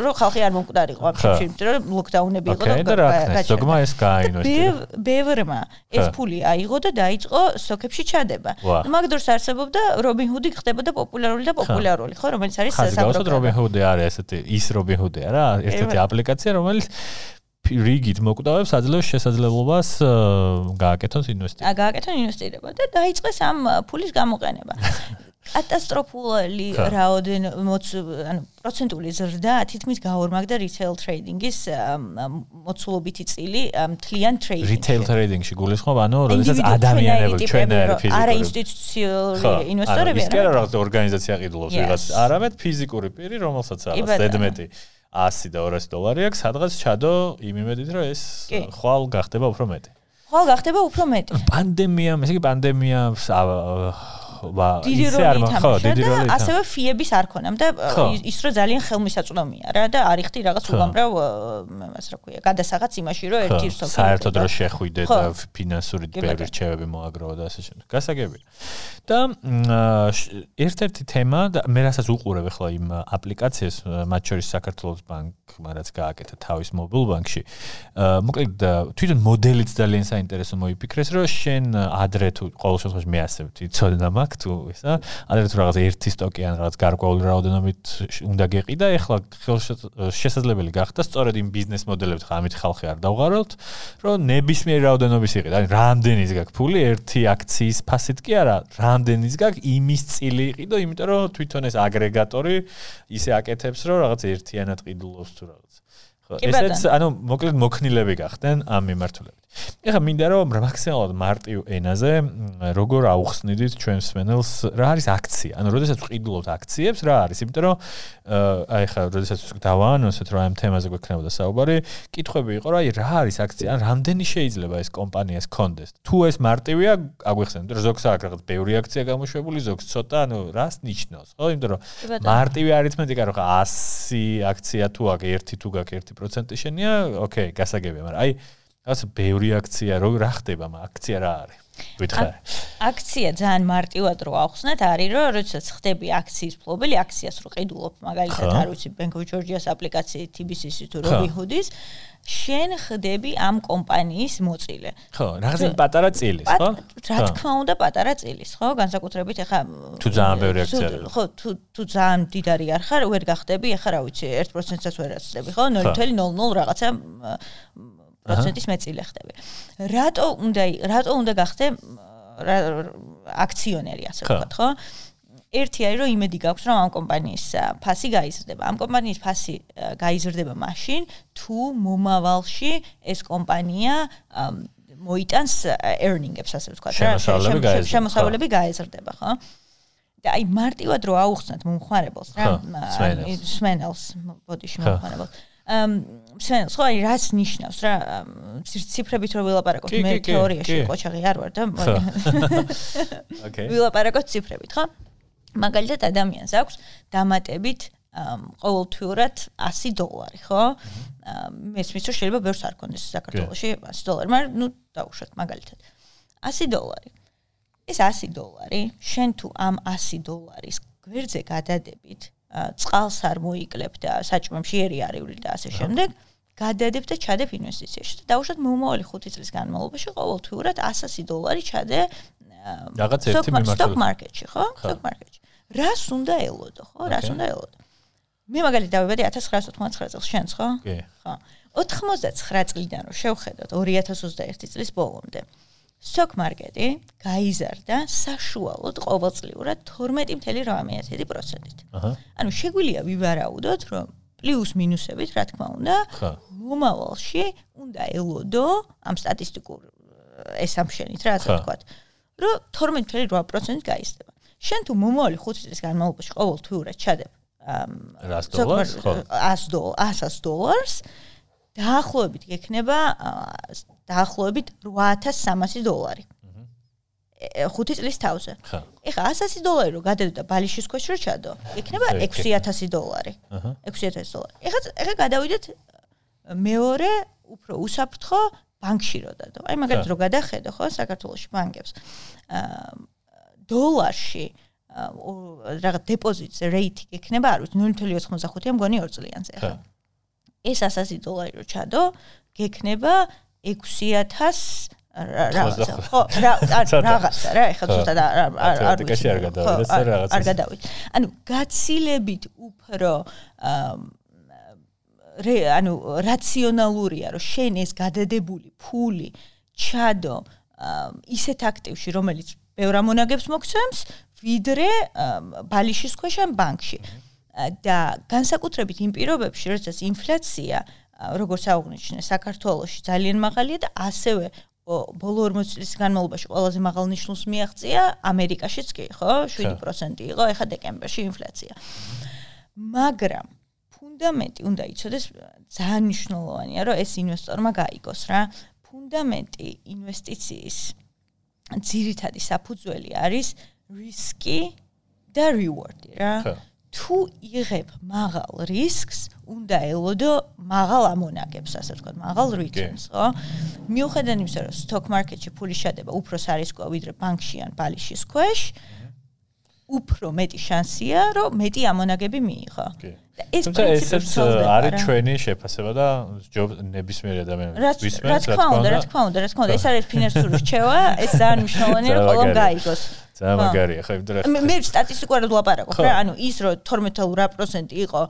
რო ხალხი არ მომკვდარიყო ამ შემთხვევაში იმიტომ რომ ლოკდაუნები იყო და ზოგმა ეს გააინვესტირა ბევრმა ეს ფული აიღო და დაიწყო სოკებში ჩადება. მაგ დროს არსებობდა robin hood-ი ხდებოდა პოპულარული და პოპულარული პოპულარული ხო რომელიც არის საზოგადო რობინჰუდი არის ესეთი ის რობინჰუდია რა ერთ-ერთი აპლიკაცია რომელიც რიგით მოკვდავებს აძლევს შესაძლებლობას გააკეთოს ინვესტირება. აა გააკეთონ ინვესტირება და დაიწყეს ამ ფულის გამოყენება. კატასტროფული რაოდენ ანუ პროცენტული ზრდა თითქმის გაორმაგდა retail trading-ის მოცულობითი წილი მთლიან trading-ში. retail trading-ში გულისხმობ, ანუ როდესაც ადამიანები ჩვენერი ფიზიკური არა ინსტიტუციური ინვესტორები არა. ის კი არა რაღაც ორგანიზაცია ყიდულობს ვიღაც, არამედ ფიზიკური პირი, რომელსაც რაღაც ზედმეტი 100 და 200 დოლარი აქვს, სადღაც ჩადო იმ იმედით, რომ ეს ხვალ გახდება უფრო მეტი. ხვალ გახდება უფრო მეტი. პანდემია, ესე იგი პანდემია ვა ისე არ ხო დიდი როლი ითამაშა. ასევე ფიების არ ქონამ და ის რო ძალიან ხელმისაწვდომია რა და არიხდი რაღაც უამრავ მას რა ქვია გადასაღაც იმაში რომ ერთი სოფლიო საერთოდ რო შეხვიდე და ფინანსური ბევრი რჩევები მოაგროვა და ასე შემდეგ. გასაგებია. და ერთ-ერთი თემა და მე რასაც უყურებ ახლა იმ აპლიკაციას მათ შორის საქართველოს ბანკმა რაც გააკეთა თავის მობილ ბანკში მოკლედ თვითონ მოდელიც ძალიან საინტერესო მოიფიქრეს რომ შენ ადრე თუ ყოველ შემთხვევაში მე ასე ვიცოდნა მაქვს თუ ისა ადრე თუ რაღაც ერთი სტოკი ან რაღაც გარკვეული რაოდენობით უნდა გეყიდა ეხლა შესაძლებელი გახდა სწორედ იმ ბიზნეს მოდელებს ხა ამით ხალხი არ დავღაროთ რომ ნებისმიერ რაოდენობის იყიდა. ან რამდენის გაქვს ფული ერთი აქციის ფასით კი არა რამდენის გაქვს იმის წილი იყიდო იმიტომ რომ თვითონ ეს აგრეგატორი ისე აკეთებს რომ რაღაც ერთიანად ყიდულობს თუ რაღაც. ხო ესეც ანუ მოკლედ მოქნილები გახდნენ ამ მიმართულებით ეხლა მინდა რომ მაქსიმალურად მარტივ ენაზე როგორ აუხსნიდით ჩვენს მენელს რა არის აქცია? ანუ როდესაც ვყიდულობთ აქციებს რა არის? იმიტომ რომ აი ხა როდესაც დავაანონსეთ რომ ამ თემაზე გვექნებოდა საუბარი კითხვები იყო რა აი რა არის აქცია? ან რამდენი შეიძლება ეს კომპანიას კონდეს? თუ ეს მარტივია აგვიხსენებთ რომ ზოგს აქვს რაღაც ბევრი აქცია გამოშვებული ზოგს ცოტა ანუ რას ნიშნავს ხო? იმიტომ რომ მარტივი არითმეტიკა რომ 100 აქცია თუ აქვს ერთი თუ გაქვს 1% შენია ოკეი გასაგებია მაგრამ აი რაც ბევრი აქცია რო რა ხდება მაგ აქცია რა არის ვითხარ აქცია ძალიან მარტივად რო ახსნათ არის რომ როდესაც ხდები აქციის ფლობელი აქციას რო ყიდულობ მაგალითად არ ვიცი Bank of Georgia-ს აპლიკაციით TBC-ს თუ Robinhood-ის შენ ხდები ამ კომპანიის მოწილე. ხო, რაღაცა პატარა წილის, ხო? რა თქმა უნდა, პატარა წილის, ხო? განსაკუთრებით ეხა თუ ძალიან ბევრი აქცია. ხო, თუ თუ ძალიან დიდარი არ ხარ, ვერ გახდები, ეხა რა ვიცი, 1%-საც ვერ აცდები, ხო? 0.00 რაღაცა პროცენტის მეწილე ხდები. რატო უნდა რატო უნდა გახდე აქციონერი ასე ვთქვათ, ხო? ერთი არის რომ იმედი გაქვს რომ ამ კომპანიის ფასი გაიზრდება. ამ კომპანიის ფასი გაიზრდება მაშინ თუ მომავალში ეს კომპანია მოიტანს earning-ებს ასე ვთქვათ, რა, შემოსავლები გაიზრდება, ხო? და აი მარტივად რო აუხსნათ მომხმარებელს რა, სმენელს, ბოდიში მომხმარებელს. ამ სენს ხო აი რას ნიშნავს რა ციფრებით რო ვილაპარაკოთ მე თეორიაში ყოჩაღი არ ვარ და ოკეი <laughs> ვილაპარაკოთ ციფრებით ხო? მაგალითად ადამიანს აქვს დამატებით ყოველთვიურად 100 დოლარი ხო? მესმის რომ შეიძლება ბევრს არ კონდეს საქართველოში 100 დოლარი მაგრამ ნუ დაუშვათ მაგალითად. 100 დოლარი. ეს 100 დოლარი შენ თუ ამ 100 დოლარის გვერდზე გადადებით წყალს არ მოიკლებ და საჭმემში ერი არიული და ასე შემდეგ გადადებ და ჩადებ ინვესტიციაში. და დაუშვათ მომავალი 5 წლის განმავლობაში ყოველთვიურად 100 დოლარი ჩადე რაღაც ერთი მიმართულებით. სტოკ მარკეტში ხო? სტოკ მარკეტში რას უნდა ელოდო ხო? რას უნდა ელოდო? მე მაგალითად დავიბადე 1999 წელს შენს ხო? ხო. 99 წლიდან რომ შევხედოთ 2021 წლის ბოლომდე stock market-ი გაიზარდა საშუალოდ ყოველწლიურად 12.8%-ით. აჰა. ანუ შეგვიძლია ვივარაუდოთ, რომ პლუს მინუსებით, რა თქმა უნდა, მომავალში უნდა ელოდო ამ სტატისტიკურ ესამშენით, რა ასე ვთქვათ, რომ 12.8%-ით გაიზრდება. შენ თუ მომავალი 5 წლის განმავლობაში ყოველთვიურად ჩადებ 100 დოლარს, ხო? 100 დოლარს, 100 დოლარს დაახლოებით გექნება დაახლოებით 8300 დოლარი. 5 წლის თავზე. ხა. ეხლა 100 დოლარი რო გადადო და ბალიშის ქვეშ რო ჩადო, იქნება 6000 დოლარი. აჰა. 6000 დოლარი. ეხლა ეხლა გადავიდეთ მეორე უფრო უსაფრთხო ბანკში რო დადო. აი მაგალითად რო გადახედო ხო საქართველოსში ბანკებს. აა დოლარში რაღაც დეპოზიტს რეიტი იქნება არ ვიცი 0.85-ია მგონი 2 წლიანზე ხო ეს 100 დოლარი რო ჩადო გექნება 6000 რაღაცა ხო რაღაცა რა ეხლა ზუსტად არ არ არ გადავიდეთ რაღაცა არ გადავიდეთ ანუ გაცილებით უფრო ანუ რაციონალურია რომ შენ ეს გადადებული ფული ჩადო ისეთ აქტივში რომელიც ბევრ ამონაგებს მოგცემს ვიდრე ბალიშის ქვეშ ან ბანკში. და განსაკუთრებით იმ პირობებში როდესაც ინფლაცია როგორც აღნიშნე საქართველოში ძალიან მაღალია და ასევე ბოლო 40 წლის განმავლობაში ყველაზე მაღალ ნიშნულს მიაღწია ამერიკაშიც კი ხო? 7% იყო ეხა დეკემბერში ინფლაცია. მაგრამ ფუნდამენტი უნდა იცოდეს ძალიან მნიშვნელოვანია რომ ეს ინვესტორმა გაიგოს რა. ფუნდამენტი ინვესტიციის ძირითადი საფუძველი არის რისკი და reward-ი რა. თუ იღებ მაღალ რისკს, უნდა ელოდო მაღალ ამონაგებს, ასე ვთქვათ, მაღალ returns, ხო? მიუხედავად იმისა, რომ stock market-ში ფული შედება უფრო სარისკოა ვიდრე ბანკში ან ბალიშის ქვეშ, უფრო მეტი შანსია, რომ მეტი ამონაგები მიიღო. ეს ესეც არის ჩვენი შეფასება და ნებისმიერ ადამიანს ვისმენთ რა თქმა უნდა, რა თქმა უნდა, რა თქმა უნდა, ეს <laughs> არის ფინანსური რჩევა, ეს ძალიან მნიშვნელოვანია, რომ ყველამ გაიგოს. ძალიან მაგარია ხო იმდრე მე სტატისტიკურად ვლაპარაკობ რა ანუ ის რომ 12% იყო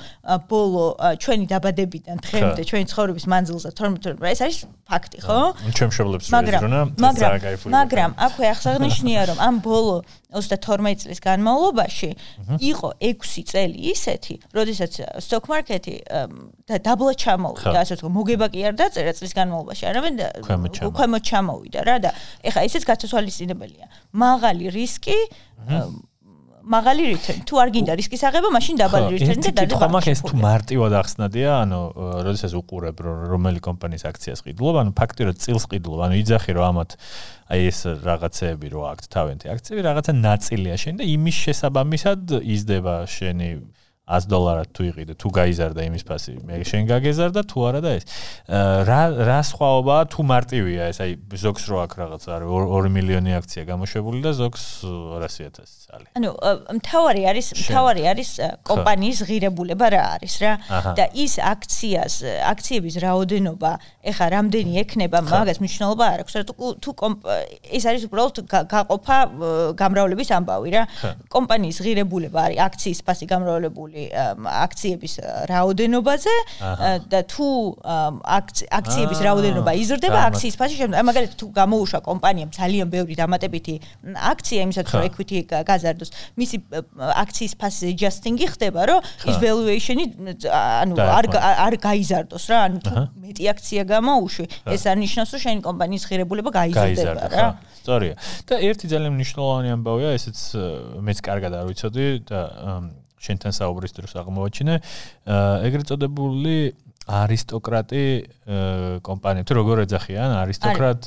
ბოლო ჩვენი დაბადებიდან დღემდე ჩვენი ცხოვრების მანძილზე 12% ეს არის ფაქტი ხო. ჩვენ მშობლებს რო ეზრონა მაგრამ მაგრამ აქვე აღსანიშნია რომ ამ ბოლო 32 წლის განმავლობაში იყო 6 წელი ისეთი როდესაც stock market-ი და დაბლა ჩამოვიდა. ასე ვთქვი მოგება კი არ დაწერა წლის განმავლობაში არამედ ქვემოთ ჩამოვიდა. რა და ეხა ესეც გასაცვალისწინებელია მაღალი რის რისკი მაღალი return. თუ არ გინდა რისკის აღება, მაშინ დაბალი return და დადება. ხო, მაგ ეს თუ მარტივად ახსნადია, ანუ როდესაც უყურებ რომელი კომპანიის აქციას ყიდულობ, ანუ ფაქტიურად წილს ყიდულობ, ანუ იძახი რომ ამათ აი ეს რაღაცეები რო აქვს თავენთი აქციები, რაღაცა ნაწილია შენ და იმის შესაბამისად იზრდება შენი 100 დოლარად თუ იყიდე, თუ გაიზარდა იმის ფასი, მე შენ გაგეზარდა თუ არა და ეს. რა რა სხვაობაა თუ მარტივია ეს, აი ზოგს რო აქ რაღაც არის? 2 მილიონი აქცია გამოშვებული და ზოგს 200000 წალი. ანუ მთავარი არის, მთავარი არის კომპანიის ღირებულება რა არის რა. და ის აქციას, აქციების რაოდენობა, ეხა რამდენი ექნება, მაგას მნიშვნელობა არ აქვს, რა. თუ თუ ეს არის უბრალოდ გაყოფა გამრავლების ამბავი რა. კომპანიის ღირებულება არის აქციის ფასი გამრავლებული განხილული აქციების რაოდენობაზე და თუ აქციების რაოდენობა იზრდება, აქციის ფასი შემდგომ. მაგალითად თუ გამოუშვა კომპანიამ ძალიან ბევრი დამატებითი აქცია იმისაც რომ equity გაზარდოს, მისი აქციის ფასი adjusting-ი ხდება, რომ ის valuation-ი ანუ არ არ გაიზარდოს რა, ანუ თუ მეტი აქცია გამოუშვი, ეს არ ნიშნავს რომ შენი კომპანიის ღირებულება გაიზარდება რა. სწორია. და ერთი ძალიან მნიშვნელოვანი ამბავია, ესეც მეც კარგად არ ვიცოდი და შენთან საუბრის დროს აღმოვაჩინე. ეგრეთ წოდებული არისტოკრატი კომპანია თუ როგორ ეძახიან? არისტოკრატ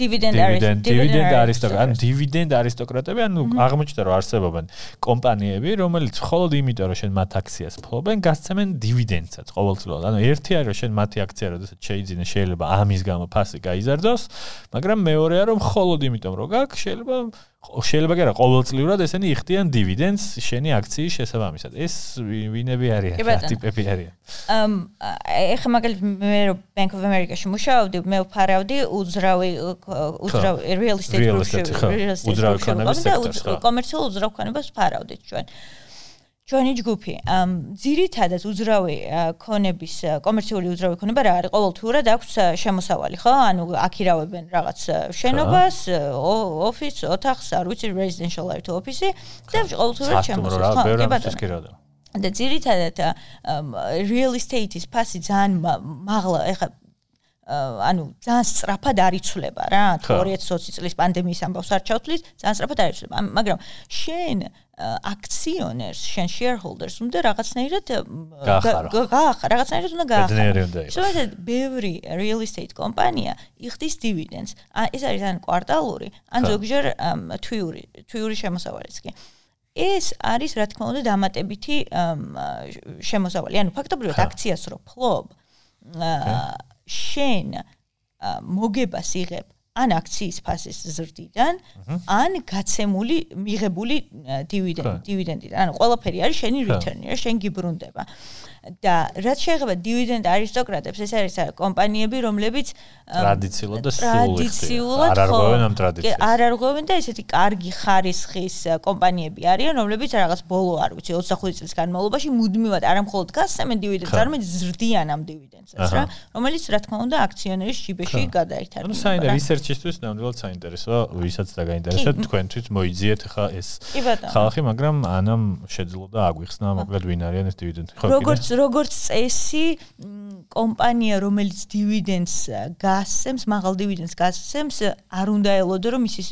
დივიდენდ დივიდენდ არისტოკრატი. ან დივიდენდ არისტოკრატები ანუ აღმოჩნდა რომ არსებობენ კომპანიები რომელიც მხოლოდ იმიტომ რომ შენ მათ აქციას ფლობენ გასცემენ დივიდენდსაც ყოველწლიურად. ანუ ერთი არის რომ შენ მათი აქცია როდესაც შეიძინე შეიძლება ამის გამო ფასი გაიზარდოს მაგრამ მეორეა რომ მხოლოდ იმიტომ რომ გაქვს შეიძლება შეიძლება კი არა ყოველწლიურად ესენი იხდიან დივიდენდს შენი აქციის შესაბამისად. ეს ვინები არიან? რა ტიპები არიან? ამ ეხა მაგალითად მე რო Bank of America-ში მუშაობდი, მე ვფარავდი უძრავი უძრავი real estate group-ში, უძრავი ქონების სექტორს, კომერციულ უძრავ ქონებას ვფარავდით ჩვენ. ჩვენი ჯგუფი. ძირითადად უძრავი ქონების კომერციული უძრავი ქონება რა არის? ყოველთურად აქვს შემოსავალი ხო? ანუ აქირავებენ რაღაც შენობას ოფის ოთახს არ ვიცი residential art office და ყოველთურად შემოსავალი ხო და ძირითადად real estate-ის ფასი ძალიან მაღლა ეხა ანუ ძალიან სწრაფად არიცვლება რა. 2020 წლის პანდემიის ამბავს არ ჩავთვლის ძალიან სწრაფად არიცვლება მაგრამ შენ აქციონერს შენ shareholders უნდა რაღაცნაირად გაახარ რაღაცნაირად უნდა გაახარ შეიძლება ბევრი real estate კომპანია იხდის dividends. ეს არის ან კვარტალური ან ზოგჯერ თვიური თვიური შემოსავალიც კი. ეს არის რა თქმა უნდა დამატებითი შემოსავალი. ანუ ფაქტობრივად აქციას რო ფლობ შენ მოგებას იღებ ან აქციის ფასის ზრდიდან ან გაცემული მიღებული დივიდენდი დივიდენდიდან ანუ ყველაფერი არის შენი რიტერნი შენ გიბრუნდება. და რაც შეეხება დივიდენდ არისტოკრატებს ეს არის კომპანიები რომლებიც ტრადიციულად და ტრადიციულად არ არღვევენ ამ ტრადიციას. არ არღვევენ და ესეთი კარგი ხარისხის კომპანიები არიან რომლებიც რაღაც ბოლო არ ვიცი 25 წლის განმავლობაში მუდმივად არ ამხოლოდ გასცემენ დივიდენდს არამედ ზრდიან ამ დივიდენდსაც რა რომელიც რა თქმა უნდა აქციონერის ჯიბეში გადაერთარდება ანუ საინტერესო რისერჩისთვის ნამდვილად საინტერესო ვისაც დაგაინტერესებს თქვენთვის მოიძიეთ ხა ეს ხალხი მაგრამ ანამ შეძლო და აგვიხსნა მოკლედ ვინ არიან ეს დივიდენდი ხო როგორც როგორც წესი კომპანია რომელიც დივიდენდს გასცემს, მაღალ დივიდენდს გასცემს, არ უნდა ელოდო რომ მისი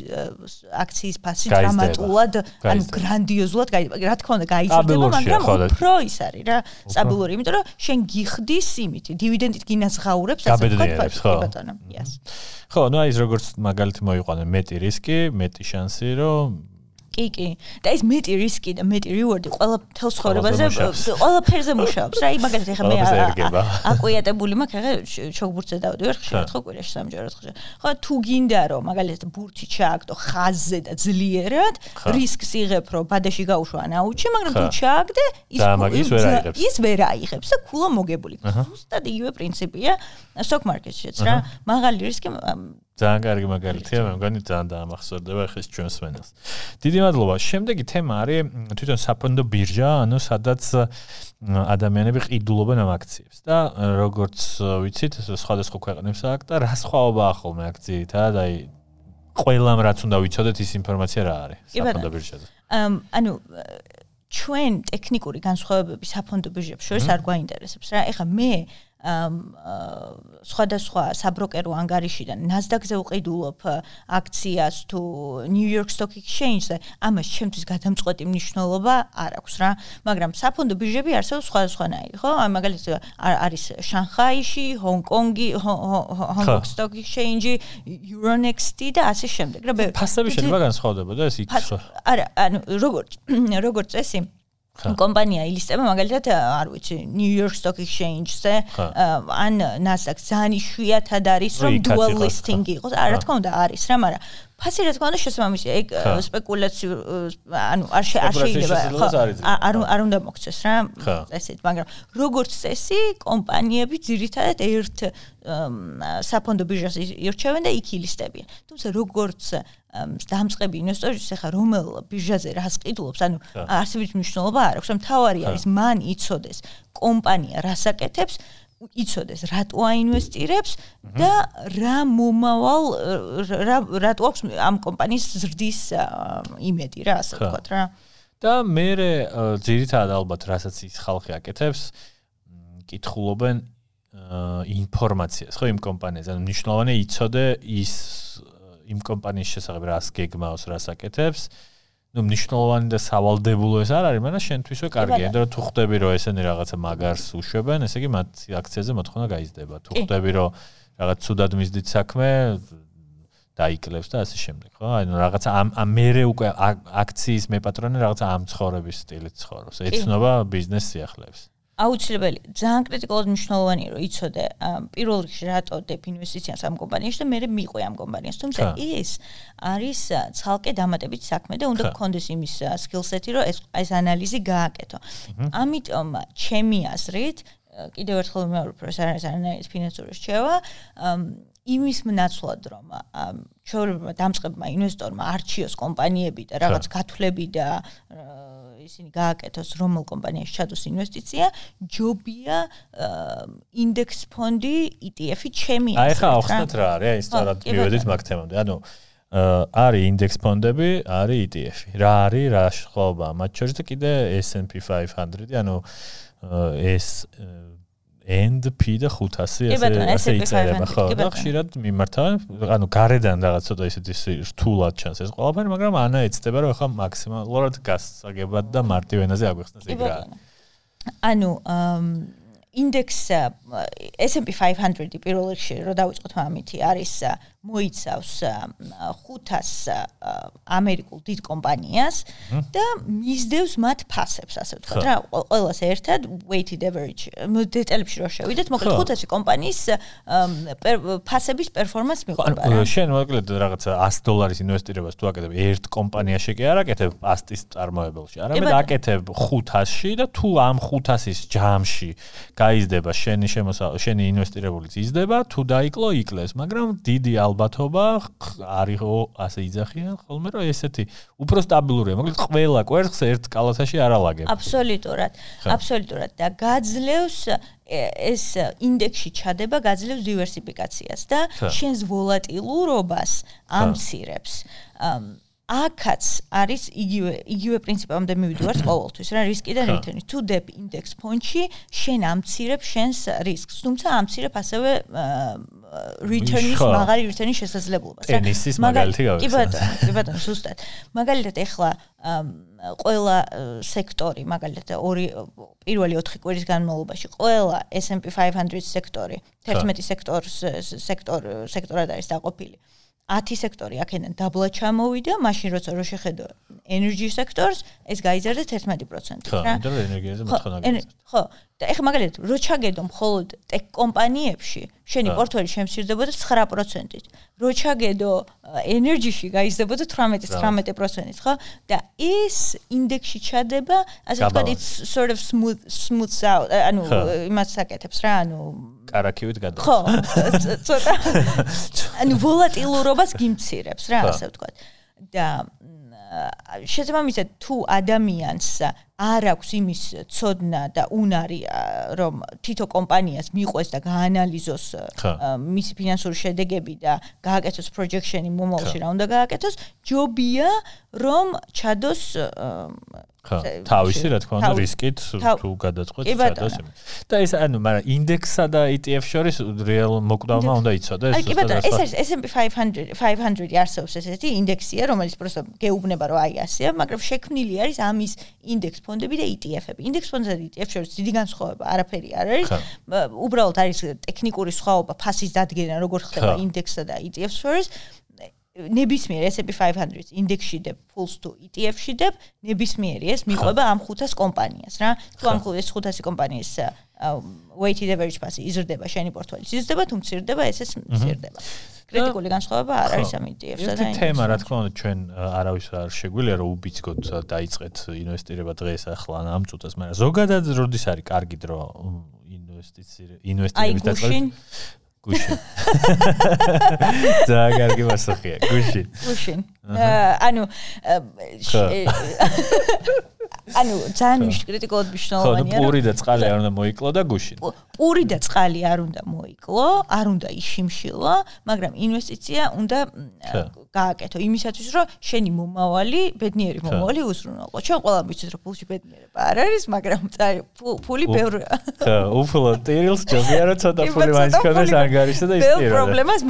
აქციის ფასი დრამატულად, ანუ გრანდიოზულად გაიზარდა. რა თქმა უნდა, გაიზარდება, მაგრამ უფრო ის არის რა, სტაბილური, იმიტომ რომ შენ გიხდის იმით, დივიდენდით გინაზღაურებს, ასე ვთქვათ, ხო, ხო, ну, აი როგორც მაგალითი მოიყვანე, მეტი რისკი, მეტი შანსი, რომ კი, კი. და ეს მეტი რისკი და მეტი რივორდი ყველა თელ ცხოვრებაზე ყველა ფერზე მუშაობს რა. მაგალითად ეხლა მე აკვიატებული მაქვს ეხლა შოგბურთზე დავდი ვარ ხშირად ხო კვირაში სამჯერად ხშირად. ხო თუ გინდა რომ მაგალითად ბურთი ჩააგდო ხაზზე და ძლიერად რისკს იღებ რომ ბადეში გაუშვა ნაუჩი, მაგრამ თუ ჩააგდე ის ის ვერ აიღებს და ქულა მოგებული. ზუსტად იგივე პრინციპია stock market-შიც რა. მაღალი რისკი ძალიან კარგი მაგალითია, მე მგონი ძალიან დაამახსოვრდება ხეს ჩვენს მენელს. დიდი მადლობა. შემდეგი თემა არის თვითონ საფონდო ბირჟა, ანუ სადაც ადამიანები ყიდულობენ ამ აქციებს და როგორც ვიცით, სხვადასხვა ქვეყნებს აქვს და რა სხვაობაა ხოლმე აქციითად, აი ყველამ რაც უნდა ვიცოდეთ ის ინფორმაცია რა არის საფონდო ბირჟაზე. ანუ ჩვენ ტექნიკური განსხვავებები საფონდო ბირჟებს შორის არ გვაინტერესებს რა. ეხლა მე სხვადასხვა საბროკერო ანგარიშიდან. Nasdaq-ზე უყიდულობ აქციას თუ New York Stock Exchange-ზე, ამას ჩემთვის გადამწყვეტი მნიშვნელობა არ აქვს რა, მაგრამ საფონდო ბირჟები არსებობს სხვადასხვანაირი, ხო? აი მაგალითად არის შანხაიში, ჰონკონგი, Hong Kong Stock Exchange, Euronext და ასე შემდეგ. რა, ფასები შეიძლება განსხვავდებოდა ეს იქ არა, ანუ როგორც <coughs> როგორც წესი კომპანია ილისტება მაგალითად არ ვიცი New York Stock Exchange-ზე ან Nasdaq ძალიან იშვიათად არის რომ dual listing იყოს. არა რა თქმა უნდა არის რა, მაგრამ ფასი რა თქმა უნდა შესაბამისია ეგ სპეკულაციურ ანუ არ არ შეიძლება ხო არ არ უნდა მოგცეს რა ესეთ მაგრამ როგორც წესი კომპანიები ძირითადად ერთ საფონდო ბირჟას ირჩევენ და იქ ილისტებიან თუმცა როგორც დამწყები ინვესტორისთვის ახლა რომელ ბირჟაზე რას ყიდულობს? ანუ არსებით მნიშვნელობა არ აქვს. მთავარი არის მან იცოდეს კომპანია რას აკეთებს იცოდეს რატო აინვესტირებს და რა მომავალ რა რატო აქვს ამ კომპანიის ზრდის იმედი რა ასე ვთქვათ რა. და მე ძირითადად ალბათ რასაც ის ხალხი აკეთებს კითხულობენ ინფორმაციას ხო იმ კომპანიაზე. ანუ მნიშვნელოვანია იცოდე ის იმ კომპანიის შესახებ რას გეგმავს, რას აკეთებს. ну მნიშვნელოვანი და სავალდებულო ეს არ არის, მაგრამ შენთვისო კარგია, იმიტომ რომ თუ ხვდები რომ ესენი რაღაცა მაგარს უშვებენ, ესე იგი მათ აქციაზე მოთხოვნა გაიზრდება. თუ ხვდები რომ რაღაც ცუდად მისდით საქმე, დაიკლებს და ასე შემდეგ, ხო? ანუ რაღაც ამ მერე უკვე აქციის მეპატრონე რაღაც ამ ცხოვრების სტილით ცხოვრობს. ეცნობა ბიზნეს სიახლეებს. აუცილებელი ძალიან კრიტიკულად მნიშვნელოვანია რომ იცოდე პირველ რიგში რატო დებ ინვესტიციას ამ კომპანიაში და მე მიყვე ამ კომპანიას. თუმცა ის არის ცალკე დამატებით საქმე და უნდა გქონდეს იმის სკილსეტი რომ ეს ეს ანალიზი გააკეთო. ამიტომ ჩემი აზრით კიდევ ერთხელ ვიმეორებ რომ ეს არის ანალიზი ფინანსური რჩევა იმის მნაცვლად რომ ჩვეულებრივ დამწყებმა ინვესტორმა არჩიოს კომპანიები და რაღაც გათვლები და ისინი გააკეთოს რომელ კომპანიაში ჩადოს ინვესტიცია, ჯობია ინდექს ფონდი ETF-ი ჩემი აი ხა ახსნათ რა არის, აი სწორად მივედით მაგ თემამდე. ანუ არის ინდექს ფონდები, არის ETF-ი. რა არის, რა შეხობა? მათ შორის და კიდე S&P 500, ანუ ეს NP და 500 ასე ასე იწერება ხო. და ხშირად მიმართა ანუ გარედან რაღაც ცოტა ისეთი რთულად ჩანს ეს ყველაფერი მაგრამ ანა ეცდება რომ ახლა მაქსიმალურად გასაგებად და მარტივ ენაზე აგვეხსნას ეგ რა. ანუ ინდექს S&P 500 პირველ რიგში რო დავიწყოთ ამითი არის მოიცავს 500 ამერიკულ დიდ კომპანიას და მისდევს მათ ფასებს, ასე ვთქვათ რა, ყველას ერთად weighted average. დეტალებში რო შევიდეთ, მოკლედ 500 კომპანიის ფასების პერფორმანს მიყვება რა. შენ მოკლედ რაღაცა 100 დოლარის ინვესტირებას თუ აკეთებ ერთ კომპანიაში კი არ აკეთებ პასტის წარმოებელში, არამედ აკეთებ 500-ში და თუ ამ 500-ის ჯამში გაიზრდება შენი შენი ინვესტირებულიც იზრდება, თუ დაიკლო, იკლეს, მაგრამ დიდი ალბათობა არისო ასე იძახიან ხოლმე რომ ესეთი უფრო სტაბილურია მოკლედ ყველა კვერცხს ერთ კალათაში არ ალაგებ აბსოლუტურად აბსოლუტურად. და გაძლევს ეს ინდექსში ჩადება გაძლევს დივერსიფიკაციას და შენს ვოლატილურობას ამცირებს აკაც არის იგივე იგივე პრინციპამდე მივიდივართ ყოველთვის რა რისკი და რითენი. თუ დებ ინდექს ფონდში შენ ამცირებ შენს რისკს თუმცა ამცირებ ასევე return-ის მაგარი return-ის შესაძლებლობას რა. ტენისის მაგალითი გავიხსენე კი ბატონო კი ბატონო ზუსტად. მაგალითად ეხლა ყველა სექტორი მაგალითად ორი პირველი 4 კვირის განმავლობაში ყველა S&P 500 სექტორი 11 სექტორს სექტორ სექტორად არის დაყოფილი 10 სექტორი აქედან დაბლა ჩამოვიდა, მაშინ როცა რო შეხედო energy sectors, ეს გაიზარდა 11%. რა? ხო, ენერგიაზე მოთხოვნა. ხო, და ეხლა მაგალითად რო ჩაგედო მხოლოდ ტექ კომპანიებში, შენი პორტფელი შემცირდებოდა 9%-ით. რო ჩაგედო ენერჯიში გაიზრდებოდა 18-19%-ით, ხო? და ეს ინდექსში ჩადება, ასე ვთქვათ, it's sort of smooth smooths out, ანუ იმას საკეთებს რა, ანუ კარაქივით გადადის. ხო, ცოტა. <laughs> ანუ ვოლატილურობას გიმცირებს რა, ასე ვთქვათ. და შესაბამისად თუ ადამიანს არ აქვს იმის ცოდნა და უნარი რომ თითო კომპანიას მიყვეს და გაანალიზოს მისი ფინანსური შედეგები და გააკეთოს პროჯექტშენი მომავალში რა უნდა გააკეთოს ჯობია რომ ჩადოს თავისი რა თქმა უნდა რისკით თუ გადაწყვეტს სადაც და ეს ანუ მაგრამ ინდექსსა და ETF შორის რეალ მოკვდავმა უნდა იცოდეს აი კი ბატონო ეს არის S&P 500 500 არსებობს ესეთი ინდექსია რომელიც просто გეუბნება რომ აი ასეა მაგრამ შექმნილი არის ამის ინდექს ფონდები და ETF-ები ინდექს ფონდსა და ETF შორის დიდი განსხვავება არაფერი არ არის უბრალოდ არის ტექნიკური სხვაობა ფასის დადგენა როგორ ხდება ინდექსსა და ETF-ს შორის ნებისმიერ S&P 500 ინდექსში და pulse to ETF-ში და ნებისმიერი ეს მიყვება ამ 500 კომპანიას რა. თუ ამ 500 კომპანიის weighted average ფასი იზრდება შენი პორტფელის იზრდება თუ მცირდება ესეც მცირდება. კრიტიკული განსხვავება არ არის ამ ETF-სა და ეს თემა რა თქმა უნდა ჩვენ არავის არ შეგვიძლია რომ უბიძგოთ დაიწყეთ ინვესტირება დღეს ახლა ამ წუთას, მაგრამ ზოგადად როდის არის კარგი დრო ინვესტიცია ინვესტირების დაწყებას? გუშინ. და კარგი მასახია, გუშინ. გუშინ. ანუ ანუ ძალიან კრიტიკულად მნიშვნელოვანია. ხო, პური და წყალი არ უნდა მოიკლო და გუშინ. პური და წყალი არ უნდა მოიკლო, არ უნდა იშიმშილო, მაგრამ ინვესტიცია უნდა გააკეთო იმისათვის, რომ შენი მომავალი, ბედნიერი მომავალი უზრუნველყო. ჩვენ ყველა ვიცით, რომ ფულში ბედნიერება არ არის, მაგრამ ფული ბევრია. ხო, უფლო ტირილს ჯობია რომ ცოტა ფული მაინც ქონდეს ანგარიშსა და ისწირო. ბევრ პრობლემას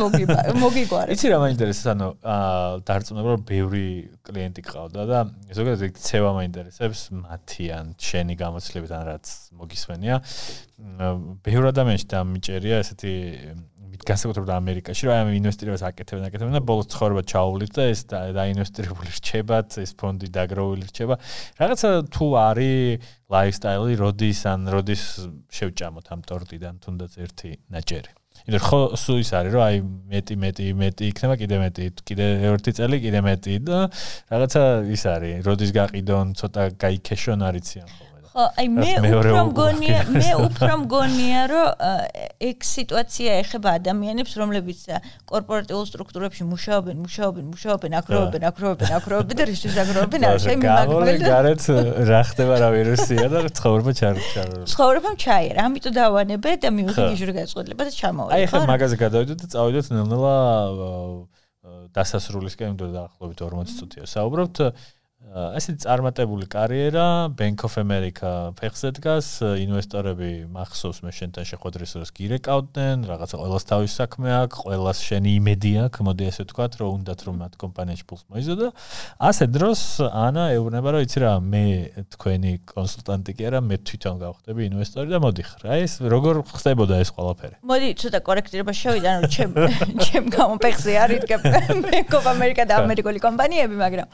მოგიგვარი. იცი რა მაინტერესებს, ანუ აა დარწმუნება რომ ბევრი კლიენტი ყავდა და ზოგადად ეგ ცევა მაინტერესებს მათი ან შენი გამოცდილებით ან რაც მოგისმენია. ბევრ ადამიანში დამიჭერია ესეთი განსაკუთრებით ამერიკაში, რომ აი ინვესტირებას აკეთებენ, აკეთებენ და ბოლოს ცხოვრება ჩაუვლით და ეს დაინვესტირებული რჩებათ, ეს ფონდი დაგროვილი რჩება. რაღაცა თუ არის ლაიფსტაილი, როდის ან როდის შევჭამოთ ამ ტორტიდან თუნდაც ერთი ნაჭერი. იმიტომ ხო სულ ის არის რომ აი მეტი მეტი მეტი იქნება კიდე მეტი კიდე ერთი წელი კიდე მეტი და რაღაცა ის არის როდის გაყიდონ ცოტა გაიქეშონ არიციან ხო, აი მე უფრო მგონია, მე უფრო მგონია, რომ ეგ სიტუაცია ეხება ადამიანებს, რომლებიც კორპორატიულ სტრუქტურებში მუშაობენ, მუშაობენ, მუშაობენ, აკროვებენ, აკროვებენ, აკროვებენ და რისთვის აკროვებენ, არ შემიმაგრებენ. გარეთ რა ხდება რა ვირუსია და ცხოვრება ჩარჩა. ცხოვრება ჩაიერა, ამიტომ დავანებე და მივიღე გიჟური გაწყვეტილება და ჩამოვედი. აი ხა მაგაზე გადავიდეთ და წავიდეთ ნელ-ნელა დასასრულისკენ, იმიტომ დაახლოებით 40 წუთია საუბრობთ. ესე წარმატებული კარიერა Bank of America ფეხზე დგას ინვესტორები მახსოვს მე შენთან შეხვედრის დროს გირეკავდნენ რაღაცა ყოველს თავის საქმე აქვს ყოველს შენი იმედი აქვს მოდი ასე ვთქვათ რომ უნდათ რომ მათ კომპანიაში ფულს მოიზოდო ასე დროს ანა ეუბნება რომ იცი რა მე თქვენი კონსულტანტი კი არა მე თვითონ გავხდები ინვესტორი და მოდი ხარ აი ეს როგორ ხდებოდა ეს ყველაფერი? მოდი ცოტა კორექტირება შევიდა რომ ჩემ <laughs> ჩემ გამოფეხზე არის Bank of America და ამერიკული კომპანიები მაგრამ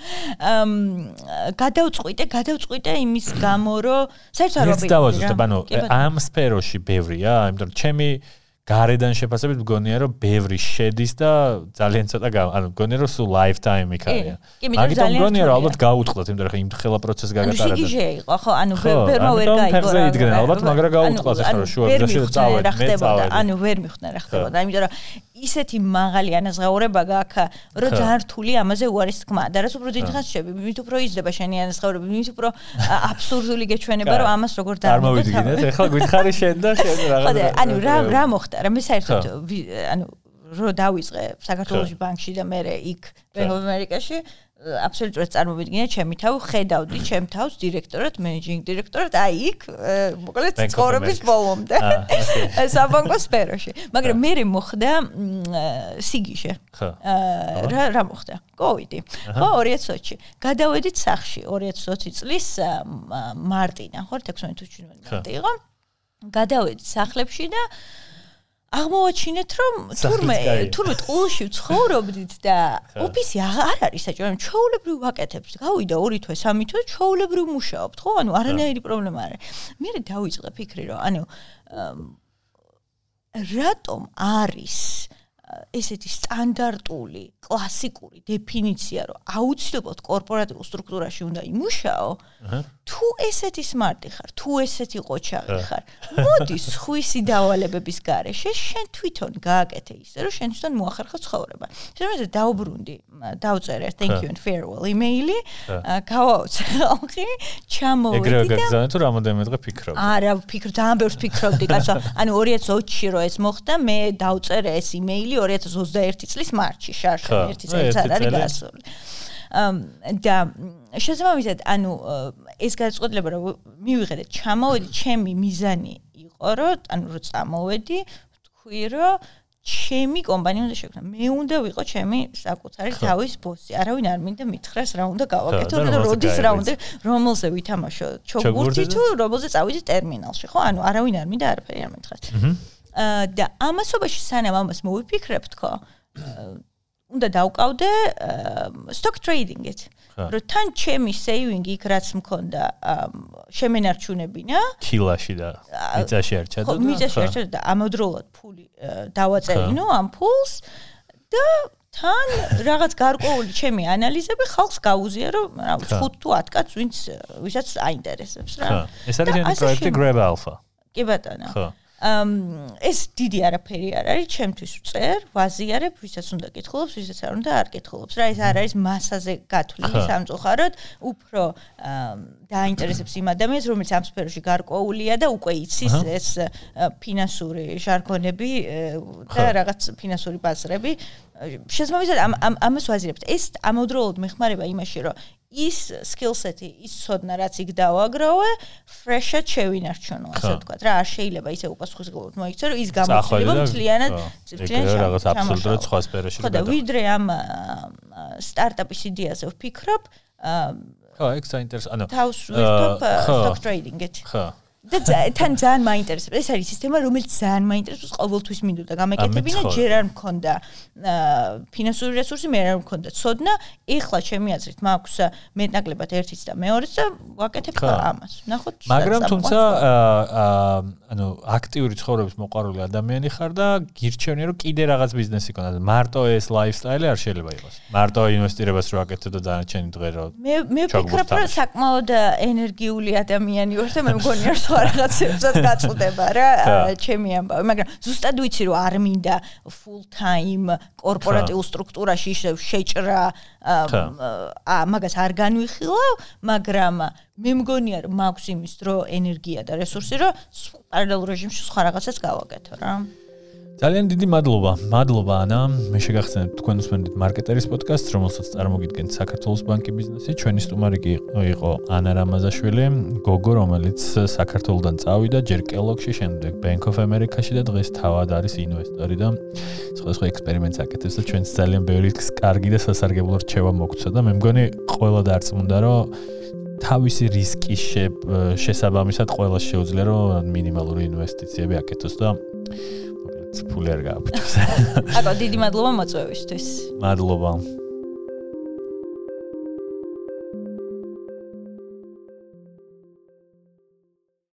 გადავწყვიტე, გადავწყვიტე იმის გამო, რომ საერთოდ არ ვიცი. ეს დავაზუსტებ, ანუ ამ სფეროში ბევრია, იმიტომ რომ ჩემი გარედან შეფასებით მგონია რომ ბევრი შედის და ძალიან ცოტა ანუ მგონია რომ სულ lifetime იქარია. მაგიტომ მგონია რომ ალბათ გაუწყდათ, იმიტომ რომ იმ ხელა პროცესი გაგატარებდა. ანუ შეიძლება იყო ხო, ანუ ვერმა ვერ გაიგო. ფეხზე იდგნენ ალბათ, მაგრამ გაუწყდათ ახლა რომ შუა გზაში წავედი, მე წავედი. ანუ ვერ მიხვდნენ რა ხდებოდა, იმიტომ რომ ისეთი მაღალი ანაზღაურება გაქვს, რომ ძალიან რთული ამაზე უარის თქმა. და რაც უფრო დიდხანს შეები, მით უფრო იზრდება შენი ანაზღაურება, მით უფრო <laughs> აბსურდული გეჩვენება, რომ ამას როგორ დაამბობ. არ მოვიდგინეთ, ახლა გითხარი შენ და შენ რაღაცა. ანუ რა რა მოხდა? რა მე საერთოდ ანუ რო დავიწყე საქართველოს ბანკში და მე იქ ამერიკაში აბსოლუტურად წარმოვიდგინე ჩემი თავი, ხედავდი ჩემ თავს დირექტორად, მენეჯინგ დირექტორად, აი იქ, მოკლედ ცხოვრების ბოლომდე. <laughs> საბანკო სფეროში. მაგრამ მე მოხდა სიგიჟე. რა რა მოხდა? კოვიდი. ხო, 2020-ში. გადავედით სახში 2020 წლის მარტინა, ხო, 16 თვე მარტი იყო. გადავედით სახლებში და აღმოვაჩინეთ რომ თურმე თურმე ტყულში ვცხოვრობდით და <laughs> ოფისი არ არის საჭირო რომ ჩაულებრივ ვაკეთებთ გავიდა ორი თვე სამი თვე ჩაულებრივ მუშაობთ ხო? ანუ არანაირი პრობლემა არ არის. მე დავიწყე ფიქრი რომ ანუ რატომ არის ესეთი სტანდარტული კლასიკური დეფინიცია რომ აუცილებლად კორპორატიულ სტრუქტურაში უნდა იმუშაო თუ ესეთი სმარტი ხარ თუ ესეთი ყოჩაღი ხარ მოდი სხვისი დავალებების გარეშე შენ თვითონ გააკეთე ისე რომ შენ თვითონ მოახერხო ცხოვრება. შემიძლია დაუბრუნდი დავწერე thank you and farewell email-ი გავაოცე ხალხი ჩამოვედი და ეგრევე გაგზავნე თუ რამოდენმე დღე ფიქრობ არა ფიქრ ძალიან ბევრს ფიქრობდი კაცო. <laughs> ანუ 2020-ში რო ეს მოხდა მე დავწერე ეს email-ი 2021 წლის მარტში შარშ ერთი წელი არ არის გასული. და შესაბამისად, ანუ ეს გადაწყვეტილება რომ მივიღე და ჩამოვედი, ჩემი მიზანი იყო, რომ ანუ რომ წამოვედი, თქვი რომ ჩემი კომპანია უნდა შექმნა. მე უნდა ვიყო ჩემი საკუთარი თავის ბოსი. არავინ არ მინდა მითხრას რა უნდა გავაკეთო და როდის რა უნდა რომელზე ვითამაშო ჩოგურთი თუ რომელზე წავიდე ტერმინალში, ხო? ანუ არავინ არ მინდა არაფერი არ მითხრას. აა და ამასობაში სანამ ამას მოვიფიქრებ თქო, უნდა დავკავდე stock trading-ით. რომ თან ჩემი saving იქ რაც მქონდა შემენარჩუნებინა ქილაში და მიწაში არ ჩადო და მიწაში არ ჩადო და ამავდროულად ფული დავაწერინო ამ ფულს და თან რაღაც გარკვეული ჩემი ანალიზები ხალხს გაუზია რომ რა 5 თუ 10 კაც ვინც ვისაც აინტერესებს რა. ეს არის ეს პროექტი Grab Alpha. კი ბატონო. ხო. ეს დიდი არაფერი არ არის, ჩემთვის წერ, ვაზიარებ, ვისაც უნდა კითხულობს, ვისაც არ უნდა არ კითხულობს. რა ეს არ არის მასაზე გათვლილი სამწუხაროდ, უფრო დაინტერესებს იმ ადამიანს, რომელიც ამ სფეროში გარკვეულია და უკვე იცის ეს ფინანსური ჟარგონები და რაღაც ფინანსური ბაზრები. შესაბამისად ამ ამას ვაზიარებთ. ეს ამავდროულად მეხმარება იმაში, რომ ის skillset-ი, ის ცოდნა, რაც იქ დავაგროვე, fresh-ად შევინარჩუნო, ასე ვთქვათ. რა, არ შეიძლება ისე უპასუხისმგებლად მოიქცე, რომ ის გამოცდილება მთლიანად წიფჭენ რაღაც აბსოლუტურად სხვა სფეროში გადავა. ხო, და ვიდრე ამ სტარტაპის იდეაზე ვფიქრობ, ხო, ეგ საინტერესო, ანუ თავს ვერთობ stock trading-ით. ხო. და თან ძალიან მაინტერესებს. ეს არის სისტემა რომელიც ძალიან მაინტერესებს ყოველთვის მინდოდა. გამეკეთებინა ჯერ არ მქონდა ფინანსური რესურსი მე არ მქონდა. ცოდნა ეხლა ჩემი აზრით მაქვს მეტნაკლებად ერთიც და მეორეც და ვაკეთებ ამას. ნახოთ მაგრამ თუმცა ანუ აქტიური ცხოვრების მოყვარული ადამიანი ხარ და გირჩევნია რომ კიდე რაღაც ბიზნესი ქონდა მარტო ეს ლაიფსტაილი არ შეიძლება იყოს. მარტო ინვესტირებას რო აკეთებ და დანარჩენი დღე რო მე მე ვფიქრობ რომ საკმაოდ ენერგიული ადამიანი ვარ და მე მგონი რომ სხვა რაღაცებსაც <laughs> გაწუდება რა ჩემი ამბავი მაგრამ ზუსტად ვიცი რომ არ მინდა full time კორპორატიულ სტრუქტურაში შეჭრა ა მაგას არ განვიხილავ მაგრამ მე მგონია რომ მაქვს იმის დრო ენერგია და რესურსი რომ პარალელურ რეჟიმში სხვა რაღაცას გავაკეთო რა ძალიან დიდი მადლობა. მადლობა ანა. მე შეგახსენებ თქვენ უსმენთ მარკეტერის პოდკასტს, რომელსაც წარმოგიდგენთ საქართველოს ბანკი ბიზნესი. ჩვენი სტუმარი იყო ანა რამაზაშვილი, გოგო, რომელიც საქართველოსდან წავიდა ჯერ კელოგში, შემდეგ Bank of America-ში და დღეს თავად არის ინვესტორი და სხვადასხვა ექსპერიმენტს აკეთებს და ჩვენს ძალიან ბევრი კარგი და სასარგებლო რჩევა მოგცვა და მე მგონი ყველა დარწმუნდა, რომ თავისი რისკის შესაბამისად ყველა შეუძლია რომ მინიმალური ინვესტიციები აკეთოს და ფული არ გააფუჭოს. აკო დიდი მადლობა მოწვევისთვის. მადლობა.